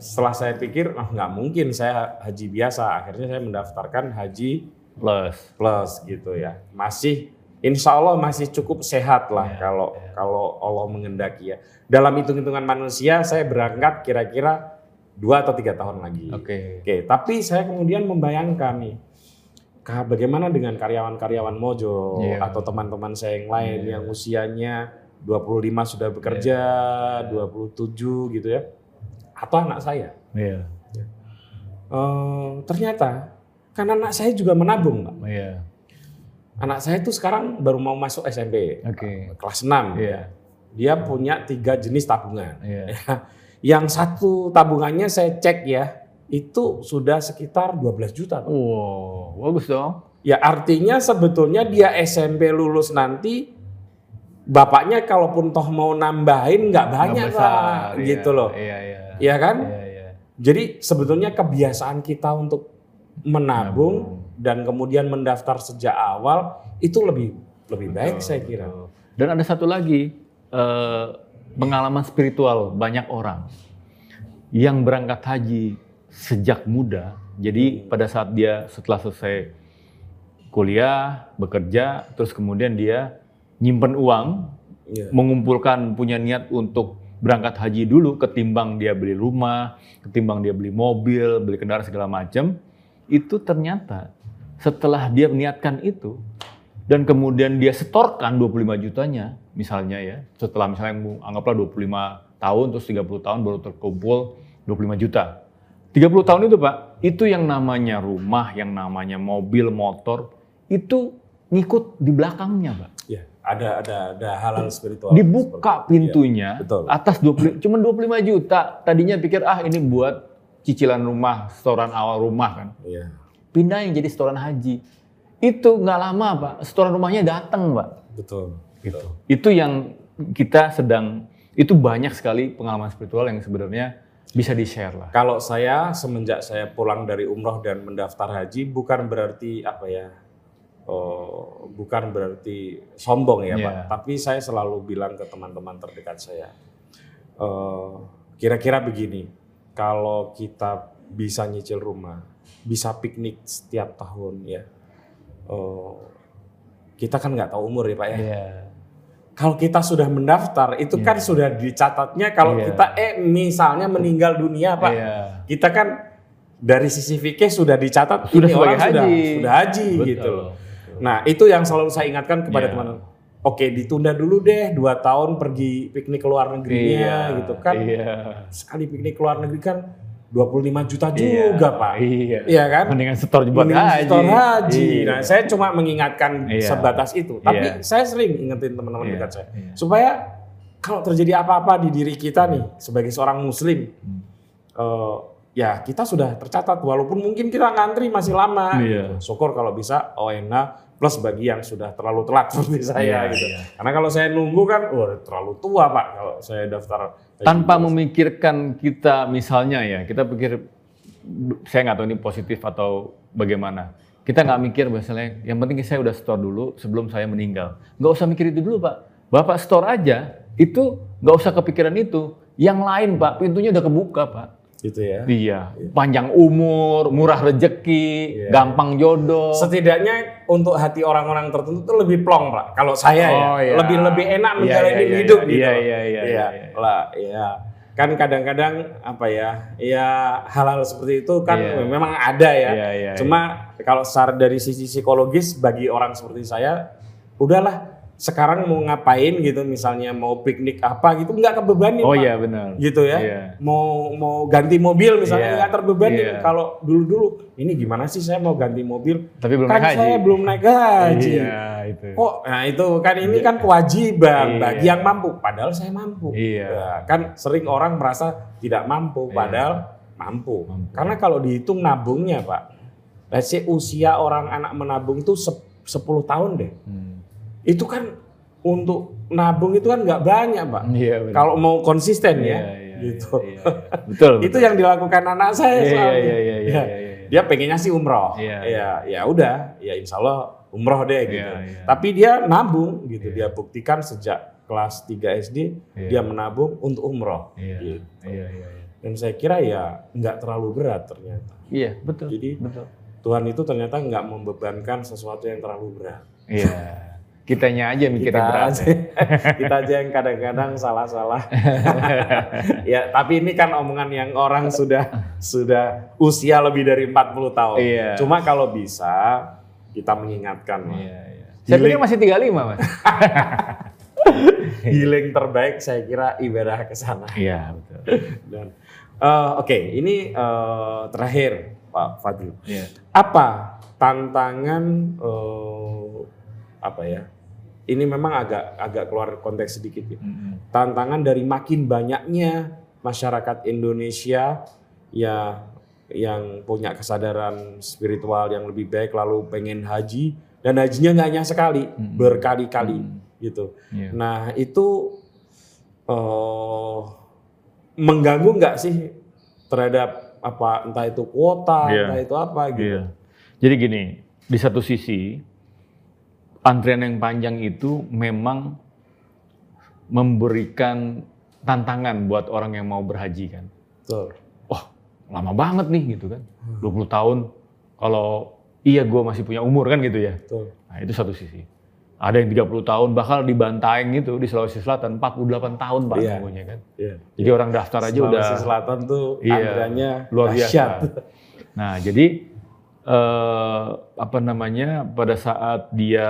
setelah saya pikir, ah nggak mungkin saya haji biasa. Akhirnya saya mendaftarkan haji Plus. plus gitu ya. Masih, insya Allah masih cukup sehat lah Iya, kalau kalau Allah mengendaki ya. Dalam hitung-hitungan manusia saya berangkat kira-kira dua atau tiga tahun lagi. Oke. Oke, tapi saya kemudian membayangkan nih, bagaimana dengan karyawan-karyawan Mojo Iya. atau teman-teman saya yang lain Iya. yang usianya 25 sudah bekerja, Iya. 27 gitu ya, atau anak saya. Iya. Eh, ternyata kan anak saya juga menabung, Pak. Iya. Anak saya itu sekarang baru mau masuk SMP, Oke. kelas 6. Iya. Dia punya tiga jenis tabungan. Iya. Yang satu tabungannya saya cek ya, itu sudah sekitar 12 juta. Pak. Wow, bagus dong. Ya artinya sebetulnya dia SMP lulus nanti bapaknya kalaupun toh mau nambahin nggak banyak Nggak besar, lah iya. gitu loh. Iya, iya. Iya kan? Iya, iya. Jadi sebetulnya kebiasaan kita untuk menabung dan kemudian mendaftar sejak awal itu lebih lebih baik saya kira. Betul. Dan ada satu lagi eh, pengalaman spiritual banyak orang yang berangkat haji sejak muda Jadi pada saat dia setelah selesai kuliah, bekerja, terus kemudian dia nyimpen uang, Iya. mengumpulkan punya niat untuk berangkat haji dulu ketimbang dia beli rumah, ketimbang dia beli mobil, beli kendaraan segala macam, itu ternyata setelah dia niatkan itu dan kemudian dia setorkan 25 jutanya misalnya ya, setelah misalnya anggaplah 25 tahun terus 30 tahun baru terkumpul 25 juta. 30 tahun itu Pak, itu yang namanya rumah, yang namanya mobil, motor, itu ngikut di belakangnya Pak. Iya, ada ada ada halal spiritual. Dibuka seperti itu. pintunya Iya, betul. atas 20, cuman 25 juta. Tadinya pikir ah ini buat cicilan rumah, setoran awal rumah kan. Iya. Pindahin jadi setoran haji. Itu nggak lama Pak, setoran rumahnya datang Pak. Betul. Gitu. Itu yang kita sedang, itu banyak sekali pengalaman spiritual yang sebenarnya bisa di-share lah. Kalau saya semenjak saya pulang dari umroh dan mendaftar haji bukan berarti apa ya, oh, bukan berarti sombong ya Iya. Pak. Tapi saya selalu bilang ke teman-teman terdekat saya, eh, kira-kira begini, kalau kita bisa nyicil rumah, bisa piknik setiap tahun ya, eh, kita kan nggak tahu umur ya Pak ya. Iya. Kalau kita sudah mendaftar itu kan sudah dicatatnya kalau Iya. kita eh misalnya meninggal dunia Pak Iya. kita kan dari sisi fikih sudah dicatat Sudah ini orang sudah haji. sudah haji Betul. gitu loh. Nah itu yang selalu saya ingatkan kepada Iya. teman. Oke ditunda dulu deh dua tahun pergi piknik ke luar negerinya Iya. gitu kan. Iya. Sekali piknik ke luar negeri kan 25 juta Iya. juga pak. Iya. Iya kan? Mendingan setor buat Mending haji. setor haji. Iya. Nah saya cuma mengingatkan Iya. sebatas itu. Tapi Iya. saya sering ingetin teman-teman Iya. dekat saya Iya. supaya kalau terjadi apa-apa di diri kita nih sebagai seorang muslim Hmm. eh, ya kita sudah tercatat walaupun mungkin kita ngantri masih lama Iya. gitu. syukur kalau bisa ONH plus bagi yang sudah terlalu telat [LAUGHS] seperti saya Iya, gitu. iya. karena kalau saya nunggu kan wah terlalu tua pak kalau saya daftar tanpa memikirkan kita misalnya ya kita pikir saya nggak tahu ini positif atau bagaimana. Kita nggak mikir misalnya yang penting saya udah store dulu sebelum saya meninggal. Nggak usah mikir itu dulu pak. Bapak store aja itu nggak usah kepikiran itu. Yang lain pak pintunya udah kebuka pak gitu ya iya panjang umur murah rejeki Iya. gampang jodoh setidaknya untuk hati orang-orang tertentu itu lebih plong pak kalau saya Oh, ya iya. lebih lebih enak Iya, menjalani iya, iya, hidup iya. gitu Iya, iya, iya, iya, iya. lah ya kan kadang-kadang apa ya ya hal-hal seperti itu kan Iya. memang ada ya Iya, iya, cuma kalau secara dari sisi psikologis bagi orang seperti saya udahlah sekarang mau ngapain gitu misalnya mau piknik apa gitu nggak kebebani oh iya benar gitu ya Iya. mau mau ganti mobil misalnya Iya. nggak terbebani Iya. kalau dulu dulu ini gimana sih saya mau ganti mobil tapi belum kan naik haji saya belum naik haji iya itu kok nah itu kan ini kan kewajiban Iya. bagi yang mampu padahal saya mampu Iya. Ya, kan sering orang merasa tidak mampu Iya. padahal mampu. Mampu. karena kalau dihitung nabungnya pak let's say usia orang anak menabung itu sep- 10 tahun deh Hmm. Itu kan untuk nabung itu kan nggak banyak pak iya benar kalau mau konsisten Iya, ya iya, gitu iya, iya. betul [LAUGHS] itu yang dilakukan anak saya Iya, selalu. iya, iya, iya, Ya, iya, iya. dia pengennya sih umroh Iya. ya ya udah ya insya Allah umroh deh gitu Iya, iya. tapi dia nabung gitu dia buktikan sejak kelas 3 SD Iya. dia menabung untuk umroh Iya, Gitu. iya, iya, iya. dan saya kira ya nggak terlalu berat ternyata Iya, betul. Jadi- betul. Tuhan itu ternyata nggak membebankan sesuatu yang terlalu berat Iya. [LAUGHS] Kitanya aja mikirnya kita berat. aja, [LAUGHS] kita aja yang kadang-kadang salah-salah [LAUGHS] ya tapi ini kan omongan yang orang sudah sudah usia lebih dari 40 tahun Iya. cuma kalau bisa kita mengingatkan. Iya, iya. Saya pikir masih 35, Mas. [LAUGHS] healing terbaik saya kira ibadah ke sana Iya, betul. dan eh, oke ini eh, terakhir Pak Fadil Iya. apa tantangan eh, apa ya ini memang agak agak keluar konteks sedikit ya Mm-mm. tantangan dari makin banyaknya masyarakat Indonesia ya yang punya kesadaran spiritual yang lebih baik lalu pengen haji dan hajinya nggak hanya sekali Mm-mm. berkali-kali Mm. gitu Iya. nah itu eh mengganggu nggak sih terhadap apa entah itu kuota Iya. entah itu apa gitu Iya. Jadi gini, di satu sisi antrian yang panjang itu memang memberikan tantangan buat orang yang mau berhaji kan. Betul. Wah, lama banget nih gitu kan. 20 tahun kalau iya gue masih punya umur kan gitu ya. Betul. Nah itu satu sisi. Ada yang 30 tahun bahkan di Bantaeng itu di Sulawesi Selatan 48 tahun Pak Iya. nunggunya kan. Iya. Jadi orang daftar aja udah Sulawesi Selatan tuh Iya, antriannya luar biasa. Nah, jadi eh, apa namanya pada saat dia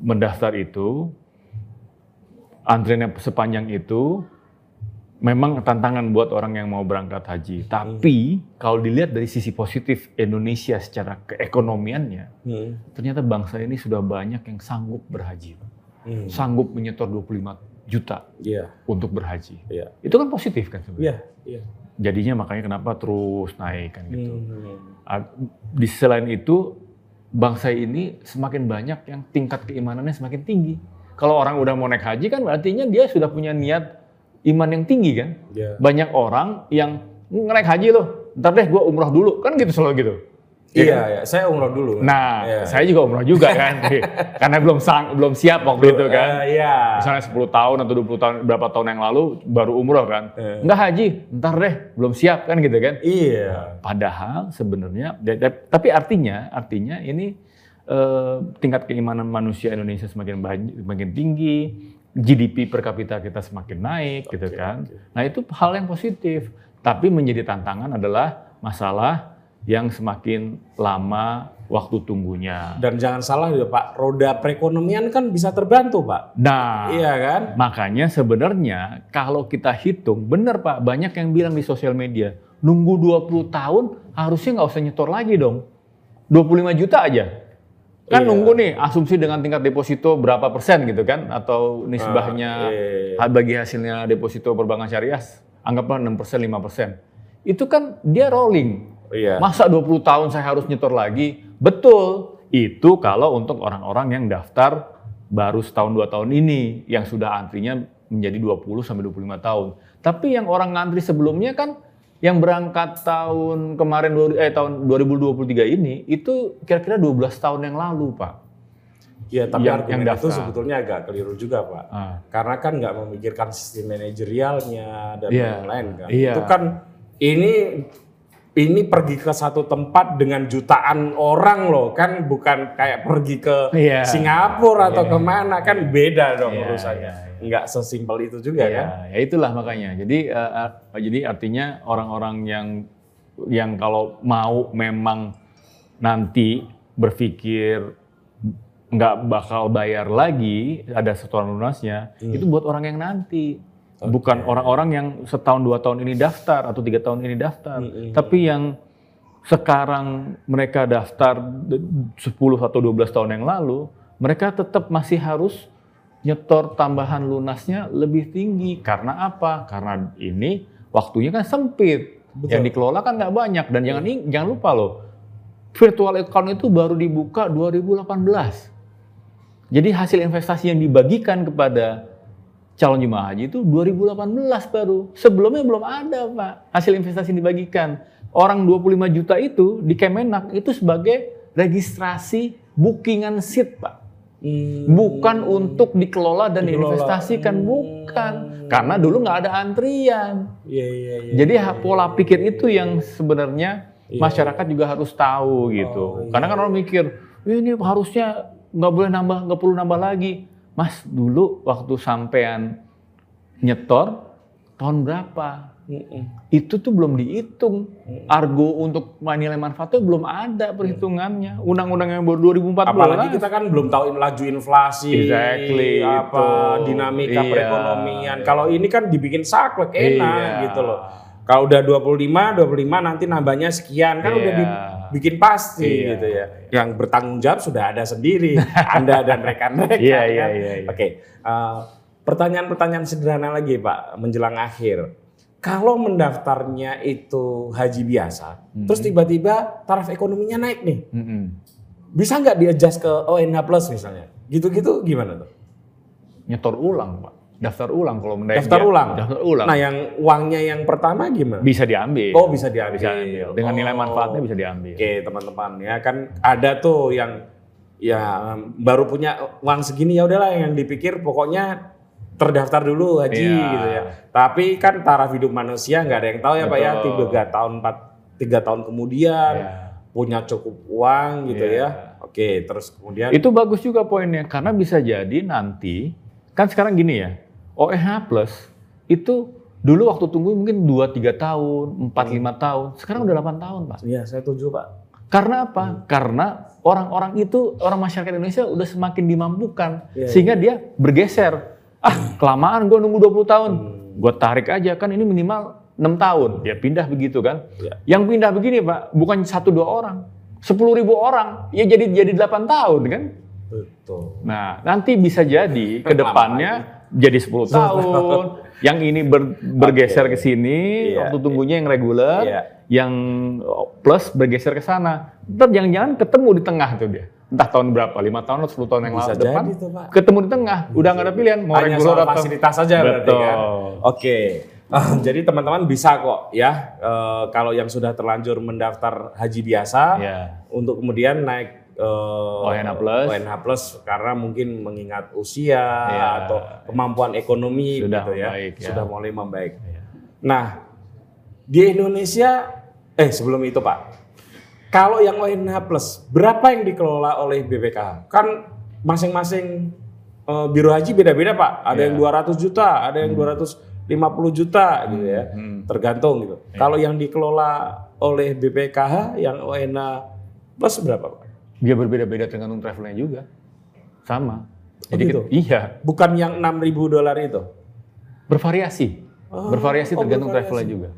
mendaftar itu antriannya sepanjang itu memang tantangan buat orang yang mau berangkat haji. Tapi kalau dilihat dari sisi positif Indonesia secara keekonomiannya, Hmm. ternyata bangsa ini sudah banyak yang sanggup berhaji. Hmm. Sanggup menyetor 25 juta Iya. untuk berhaji. Iya. Itu kan positif kan sebenarnya. Iya. Iya. Jadinya makanya kenapa terus naik kan gitu. Hmm. Ah, Di selain itu, bangsa ini semakin banyak yang tingkat keimanannya semakin tinggi. Kalau orang udah mau naik haji kan artinya dia sudah punya niat iman yang tinggi kan. Iya. Banyak orang yang naik haji loh, ntar deh gue umroh dulu kan gitu selalu gitu. Iya, iya. Saya umroh dulu. Nah, Iya. saya juga umroh juga kan, [LAUGHS] karena belum sang, belum siap waktu itu kan. Eh, Iya. Misalnya 10 tahun atau 20 tahun berapa tahun yang lalu baru umroh kan. Eh. Enggak haji, ntar deh belum siap kan gitu kan. Iya. Padahal sebenarnya, da- da- tapi artinya, artinya ini eh, tingkat keimanan manusia Indonesia semakin banyak, semakin tinggi, GDP per kapita kita semakin naik, gitu Oke, kan. oke. Nah itu hal yang positif. Tapi menjadi tantangan adalah masalah yang semakin lama waktu tunggunya. Dan jangan salah ya Pak, roda perekonomian kan bisa terbantu Pak. Nah, Iya kan? Makanya sebenarnya kalau kita hitung, benar Pak, banyak yang bilang di sosial media, nunggu 20 tahun harusnya nggak usah nyetor lagi dong. 25 juta aja. Kan Iya. nunggu nih asumsi dengan tingkat deposito berapa persen gitu kan atau nisbahnya Ah, iya. bagi hasilnya deposito perbankan syariah anggaplah 6 persen 5 persen. Itu kan dia rolling. Iya. Masa 20 tahun saya harus nyetor lagi? Betul. Itu kalau untuk orang-orang yang daftar baru setahun dua tahun ini yang sudah antrinya menjadi 20 sampai 25 tahun. Tapi yang orang ngantri sebelumnya kan yang berangkat tahun kemarin dua- eh tahun 2023 ini itu kira-kira 12 tahun yang lalu, Pak. Iya, tapi Yang- argumen yang itu daftar. sebetulnya agak keliru juga Pak. Ah. Karena kan nggak memikirkan sistem manajerialnya dan Iya. lain-lain kan. Iya. Itu kan ini ini pergi ke satu tempat dengan jutaan orang loh kan bukan kayak pergi ke Iya. Singapura atau Iya. ke mana kan beda dong Iya, urusannya. iya, iya. Nggak sesimpel itu juga ya, kan. ya itulah makanya. Jadi eh, jadi artinya orang-orang yang yang kalau mau memang nanti berpikir nggak bakal bayar lagi ada setoran lunasnya itu buat orang yang nanti bukan orang-orang yang setahun dua tahun ini daftar atau tiga tahun ini daftar. Tapi yang sekarang mereka daftar de- 10 atau 12 tahun yang lalu mereka tetap masih harus nyetor tambahan lunasnya lebih tinggi. Karena apa? Karena ini waktunya kan sempit. Betul. yang dikelola kan nggak banyak. Dan jangan ing- jangan lupa loh virtual account itu baru dibuka 2018 jadi hasil investasi yang dibagikan kepada calon jemaah haji itu 2018 baru. Sebelumnya belum ada, Pak. Hasil investasi yang dibagikan. Orang 25 juta itu di Kemenak itu sebagai registrasi bookingan seat, Pak. Hmm. Bukan untuk dikelola dan Dikelola. diinvestasikan, Hmm. bukan. Karena dulu nggak ada antrian. Iya iya iya. Jadi ha- pola pikir itu yang sebenarnya Iya. masyarakat juga harus tahu gitu. Oh, iya. Karena kan orang mikir, "Ih, ini harusnya nggak boleh nambah, nggak perlu nambah lagi. Mas dulu waktu sampean nyetor tahun berapa? Mm-mm. Itu tuh belum dihitung. Argo untuk nilai manfaatnya belum ada perhitungannya. Undang-undang yang baru 2014. Apalagi kita kan belum tahu laju inflasi, Exactly, apa itu. dinamika Iya. perekonomian. Kalau ini kan dibikin saklek enak Iya. gitu loh. Kalau udah 25, 25 nanti nambahnya sekian kan udah Iya. Dibikin pasti Iya. gitu ya. Yang bertanggung jawab sudah ada sendiri, [LAUGHS] Anda dan rekan-rekan. Iya, kan? iya, iya, iya. Oke, eh, pertanyaan-pertanyaan sederhana lagi Pak menjelang akhir. Kalau mendaftarnya itu haji biasa, Hmm. terus tiba-tiba taraf ekonominya naik nih, Mm-mm. bisa nggak di-adjust ke ONH Plus misalnya? Gitu-gitu gimana tuh? Nyetor ulang, Pak. Daftar ulang kalau mendaik Daftar dia, ulang? Daftar ulang. Nah yang uangnya yang pertama gimana? bisa diambil. Oh bisa diambil. Bisa diambil. Dengan nilai Oh. manfaatnya bisa diambil. Oke teman-teman ya kan ada tuh yang ya baru punya uang segini ya udahlah yang dipikir pokoknya terdaftar dulu haji Iya. gitu ya. Tapi kan taraf hidup manusia nggak ada yang tahu ya Pak ya Betul. tiga tahun empat tiga tahun kemudian Ya. punya cukup uang gitu Iya. ya. Oke, terus kemudian Itu bagus juga poinnya karena bisa jadi nanti kan sekarang gini ya. OEH plus itu dulu waktu tunggu mungkin 2 3 tahun, 4 5 tahun. Sekarang udah 8 tahun, Pak. Iya, saya tujuh pak. Karena apa? Karena orang-orang itu orang masyarakat Indonesia udah semakin dimampukan Iya, sehingga dia bergeser. Ah, kelamaan gue nunggu 20 tahun. Hmm. Gue tarik aja kan ini minimal 6 tahun. Dia pindah begitu kan. Iya. Yang pindah begini, Pak, bukan satu dua orang. 10 ribu orang, ya jadi jadi 8 tahun kan. Betul. Nah, nanti bisa jadi ke depannya jadi 10 tahun. [LAUGHS] Yang ini ber- bergeser ke sini, Iya, waktu tunggunya yang reguler, Iya. yang plus bergeser ke sana. Ntar jangan-jangan ketemu di tengah tuh dia. Entah tahun berapa, lima tahun atau 10 tahun yang Bisa lalu depan. tuh, Pak. Ketemu di tengah, udah nggak ada pilihan. Mau Hanya reguler atau fasilitas saja berarti Betul. kan. Oke. Ah, jadi teman-teman bisa kok ya eh, kalau yang sudah terlanjur mendaftar haji biasa Ya. untuk kemudian naik eh, ONH plus. ONH plus karena mungkin mengingat usia Ya. atau kemampuan ekonomi Sudah gitu ya, membaik, ya. sudah mulai membaik. Ya. Nah, di Indonesia eh sebelum itu Pak, kalau yang ONH plus berapa yang dikelola oleh BPKH? Kan masing-masing eh, biro haji beda-beda Pak. Ada Ya. yang 200 juta, ada yang 250 juta gitu ya. Hmm. Tergantung gitu. Kalau yang dikelola oleh BPKH yang ONH plus berapa Pak? Dia berbeda-beda tergantung travelnya juga. Sama. Jadi gitu? iya, Bukan yang 6.000 dolar itu. bervariasi. Oh, bervariasi oh, tergantung bervariasi. travelnya juga.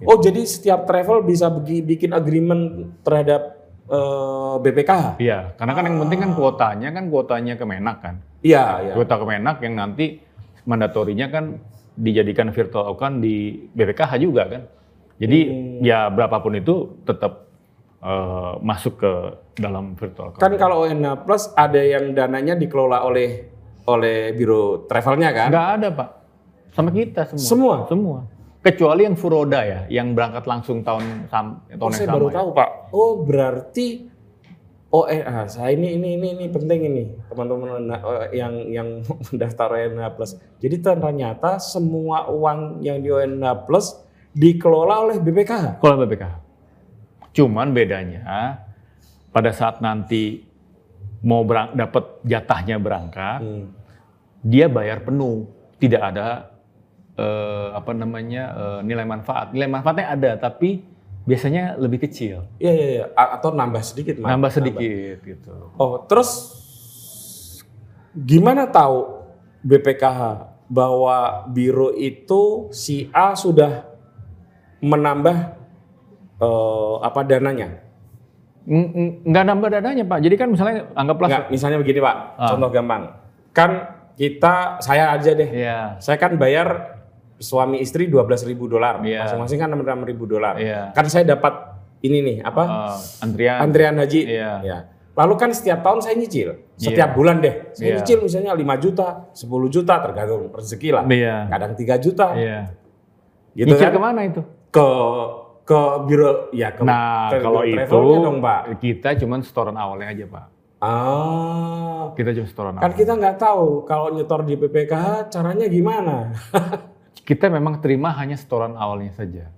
Oh, jadi setiap travel bisa bikin agreement terhadap eh, BPKH? Iya, karena kan yang penting kan kuotanya kan kuotanya Kemenak kan. Iya, iya. Kuota Kemenak yang nanti mandatorinya kan dijadikan virtual account di BPKH juga kan. Jadi Hmm. ya berapapun itu tetap eh, masuk ke dalam virtual account. Kan kalau ONH Plus ada yang dananya dikelola oleh oleh biro travelnya kan? Nggak ada pak, sama kita semua. Semua? Semua. Kecuali yang Furoda ya, yang berangkat langsung tahun sam, tahun Oh, yang saya sama. baru ya. tahu Pak. Oh berarti oh eh ah, saya ini ini ini ini penting ini teman-teman eh, yang yang [LAUGHS] mendaftar ONH Plus. Jadi ternyata semua uang yang di ONH Plus dikelola oleh BPKH. Kalau BPKH. Cuman bedanya pada saat nanti mau berang, dapat jatahnya berangkat, Hmm. dia bayar penuh, tidak ada eh, apa namanya eh, nilai manfaat. Nilai manfaatnya ada, tapi biasanya lebih kecil, Iya iya iya atau nambah sedikit Mas. nambah sedikit gitu. Oh, terus gimana tahu BPKH bahwa biro itu si A sudah menambah eh, apa dananya? Ng- ng- Nggak nambah dananya pak. Jadi kan misalnya anggaplah, Enggak, misalnya begini Pak, Ah. contoh gampang. Kan kita, saya aja deh, ya, saya kan bayar suami istri 12.000 ribu dolar, Iya. masing-masing kan 6 ribu dolar. Iya. Kan saya dapat ini nih apa? eh, antrian, Antrian haji. Iya. Ya. Lalu kan setiap tahun saya nyicil. Setiap Iya. bulan deh. Saya Iya. nyicil misalnya 5 juta, 10 juta tergantung rezeki lah. Iya. Kadang 3 juta. Iya. Gitu Nyicil kan. ke mana itu? Ke ke biro ya ke Nah, ke kalau itu dong, Pak. kita cuman setoran awalnya aja, Pak. Ah. Kita cuma setoran Kan awal. kita nggak tahu kalau nyetor di PPKH caranya gimana. [LAUGHS] Kita memang terima hanya setoran awalnya saja.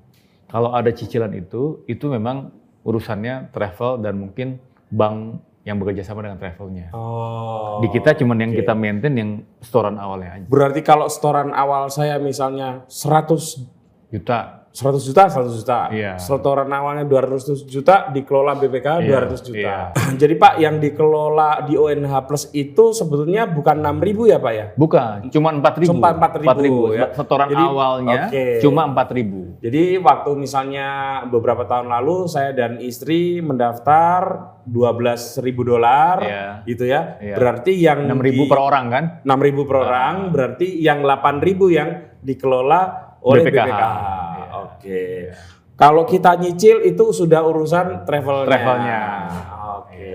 Kalau ada cicilan itu, itu memang urusannya travel dan mungkin bank yang bekerja sama dengan travelnya. Oh. Di kita cuman yang oke. kita maintain yang setoran awalnya aja. Berarti kalau setoran awal saya misalnya 100 Juta. 100 juta, 100 juta. Iya. Setoran awalnya 200 juta dikelola BPK Iya, 200 juta. iya. [CLEARS THROAT] Jadi Pak yang dikelola di ONH Plus itu sebetulnya bukan 6.000 ya Pak ya? Bukan, cuma 4.000. Cuma 4.000, ya. Setoran Jadi, awalnya oke. cuma 4.000. Jadi waktu misalnya beberapa tahun lalu saya dan istri mendaftar 12.000 dolar Iya. gitu ya. Iya. Berarti yang 6.000 di- per orang kan? 6.000 per orang, Ah. berarti yang 8.000 yang dikelola oleh BPKH. BPKH. Iya. Oke. Kalau kita nyicil itu sudah urusan travelnya. Travelnya. Oke,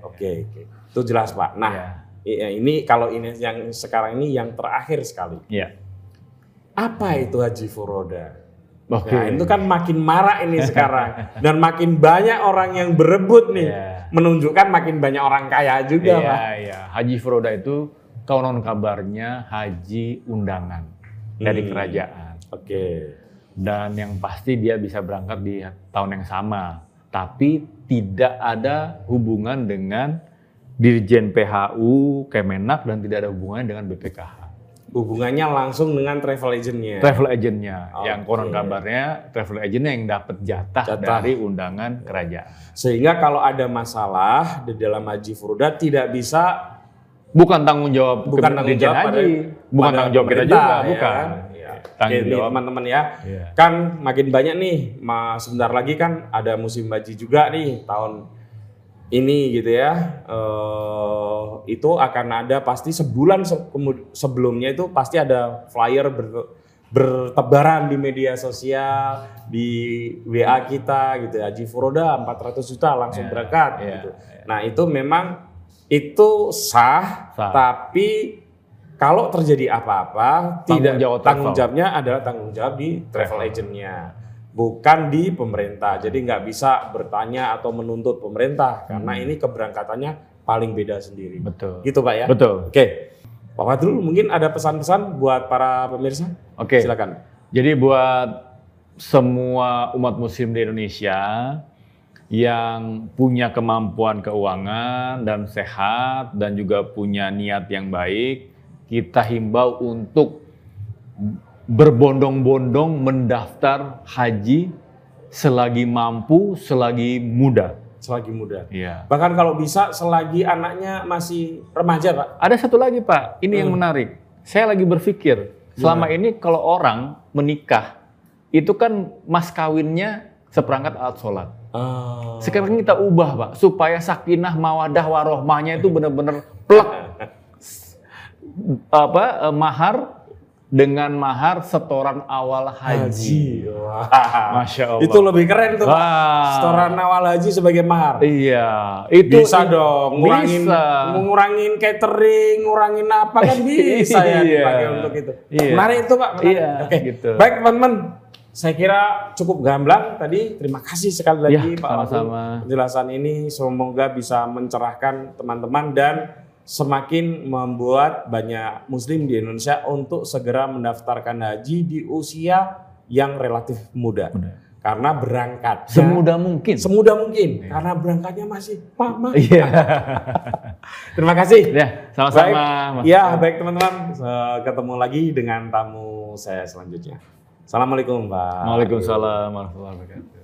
oke, oke. Itu jelas Pak. Nah, Iya. iya, ini kalau ini yang sekarang ini yang terakhir sekali. Iya. Apa itu Haji Furoda? Oke. Nah, itu kan makin marak ini sekarang [LAUGHS] dan makin banyak orang yang berebut nih. Iya. Menunjukkan makin banyak orang kaya juga, Iya, Pak. iya. Haji Furoda itu konon kabarnya haji undangan dari Hmm. kerajaan. Oke. Dan yang pasti dia bisa berangkat di tahun yang sama. Tapi tidak ada hubungan dengan Dirjen PHU, Kemenak dan tidak ada hubungannya dengan BPKH. Hubungannya langsung dengan travel agentnya. Travel agentnya, Oke. yang konon kabarnya travel agentnya yang dapat jatah, Jatah. dari undangan kerajaan. Sehingga kalau ada masalah di dalam haji furuda tidak bisa Bukan tanggung jawab bukan tanggung jawab pada, bukan pada tanggung jawab kita juga, ya bukan. Tanggung teman-teman ya. Iya. Kan makin banyak nih, mas sebentar lagi kan ada musim haji juga nih tahun ini gitu ya. Eh itu akan ada pasti sebulan se- sebelumnya itu pasti ada flyer ber- bertebaran di media sosial, di WA kita gitu ya. Haji Furoda 400 juta langsung Iya, berangkat iya, gitu. Nah, itu memang itu sah, Sah. tapi kalau terjadi apa-apa tidak jawab tanggung jawabnya adalah tanggung jawab di travel agentnya bukan di pemerintah jadi nggak bisa bertanya atau menuntut pemerintah karena Hmm. ini keberangkatannya paling beda sendiri Betul. gitu pak ya Betul. oke Pak Fadrul mungkin ada pesan-pesan buat para pemirsa Oke. silakan Jadi buat semua umat muslim di Indonesia yang punya kemampuan keuangan dan sehat dan juga punya niat yang baik, kita himbau untuk berbondong-bondong mendaftar haji selagi mampu, selagi muda. selagi muda Iya. bahkan kalau bisa selagi anaknya masih remaja pak Ada satu lagi Pak, ini yang menarik. Saya lagi berpikir, selama ini kalau orang menikah, itu kan mas kawinnya seperangkat alat sholat. Ah. Sekarang kita ubah Pak, supaya sakinah mawadah warohmahnya itu benar-benar plek. Apa, eh, mahar dengan mahar setoran awal haji. Wah. [LAUGHS] Masya Allah. Itu lebih keren tuh. Pak. Wah. Setoran awal haji sebagai mahar. Iya, itu bisa dong, ngurangin Bisa. ngurangin catering, ngurangin apa kan [LAUGHS] bisa ya Iya. untuk itu. Iya. Menarik itu Pak. menarik. Iya, Oke. gitu. Baik teman-teman, saya kira cukup gamblang tadi. Terima kasih sekali lagi Ya, Pak Abdul. sama-sama. Penjelasan ini semoga bisa mencerahkan teman-teman dan semakin membuat banyak muslim di Indonesia untuk segera mendaftarkan haji di usia yang relatif muda. Muda. Karena berangkat Semudah mungkin. semudah mungkin karena berangkatnya masih mama. Iya. [LAUGHS] Terima kasih. Ya, sama-sama. Baik. Ya, baik teman-teman. Ketemu lagi dengan tamu saya selanjutnya. Assalamualaikum, Pak. Waalaikumsalam warahmatullahi wabarakatuh.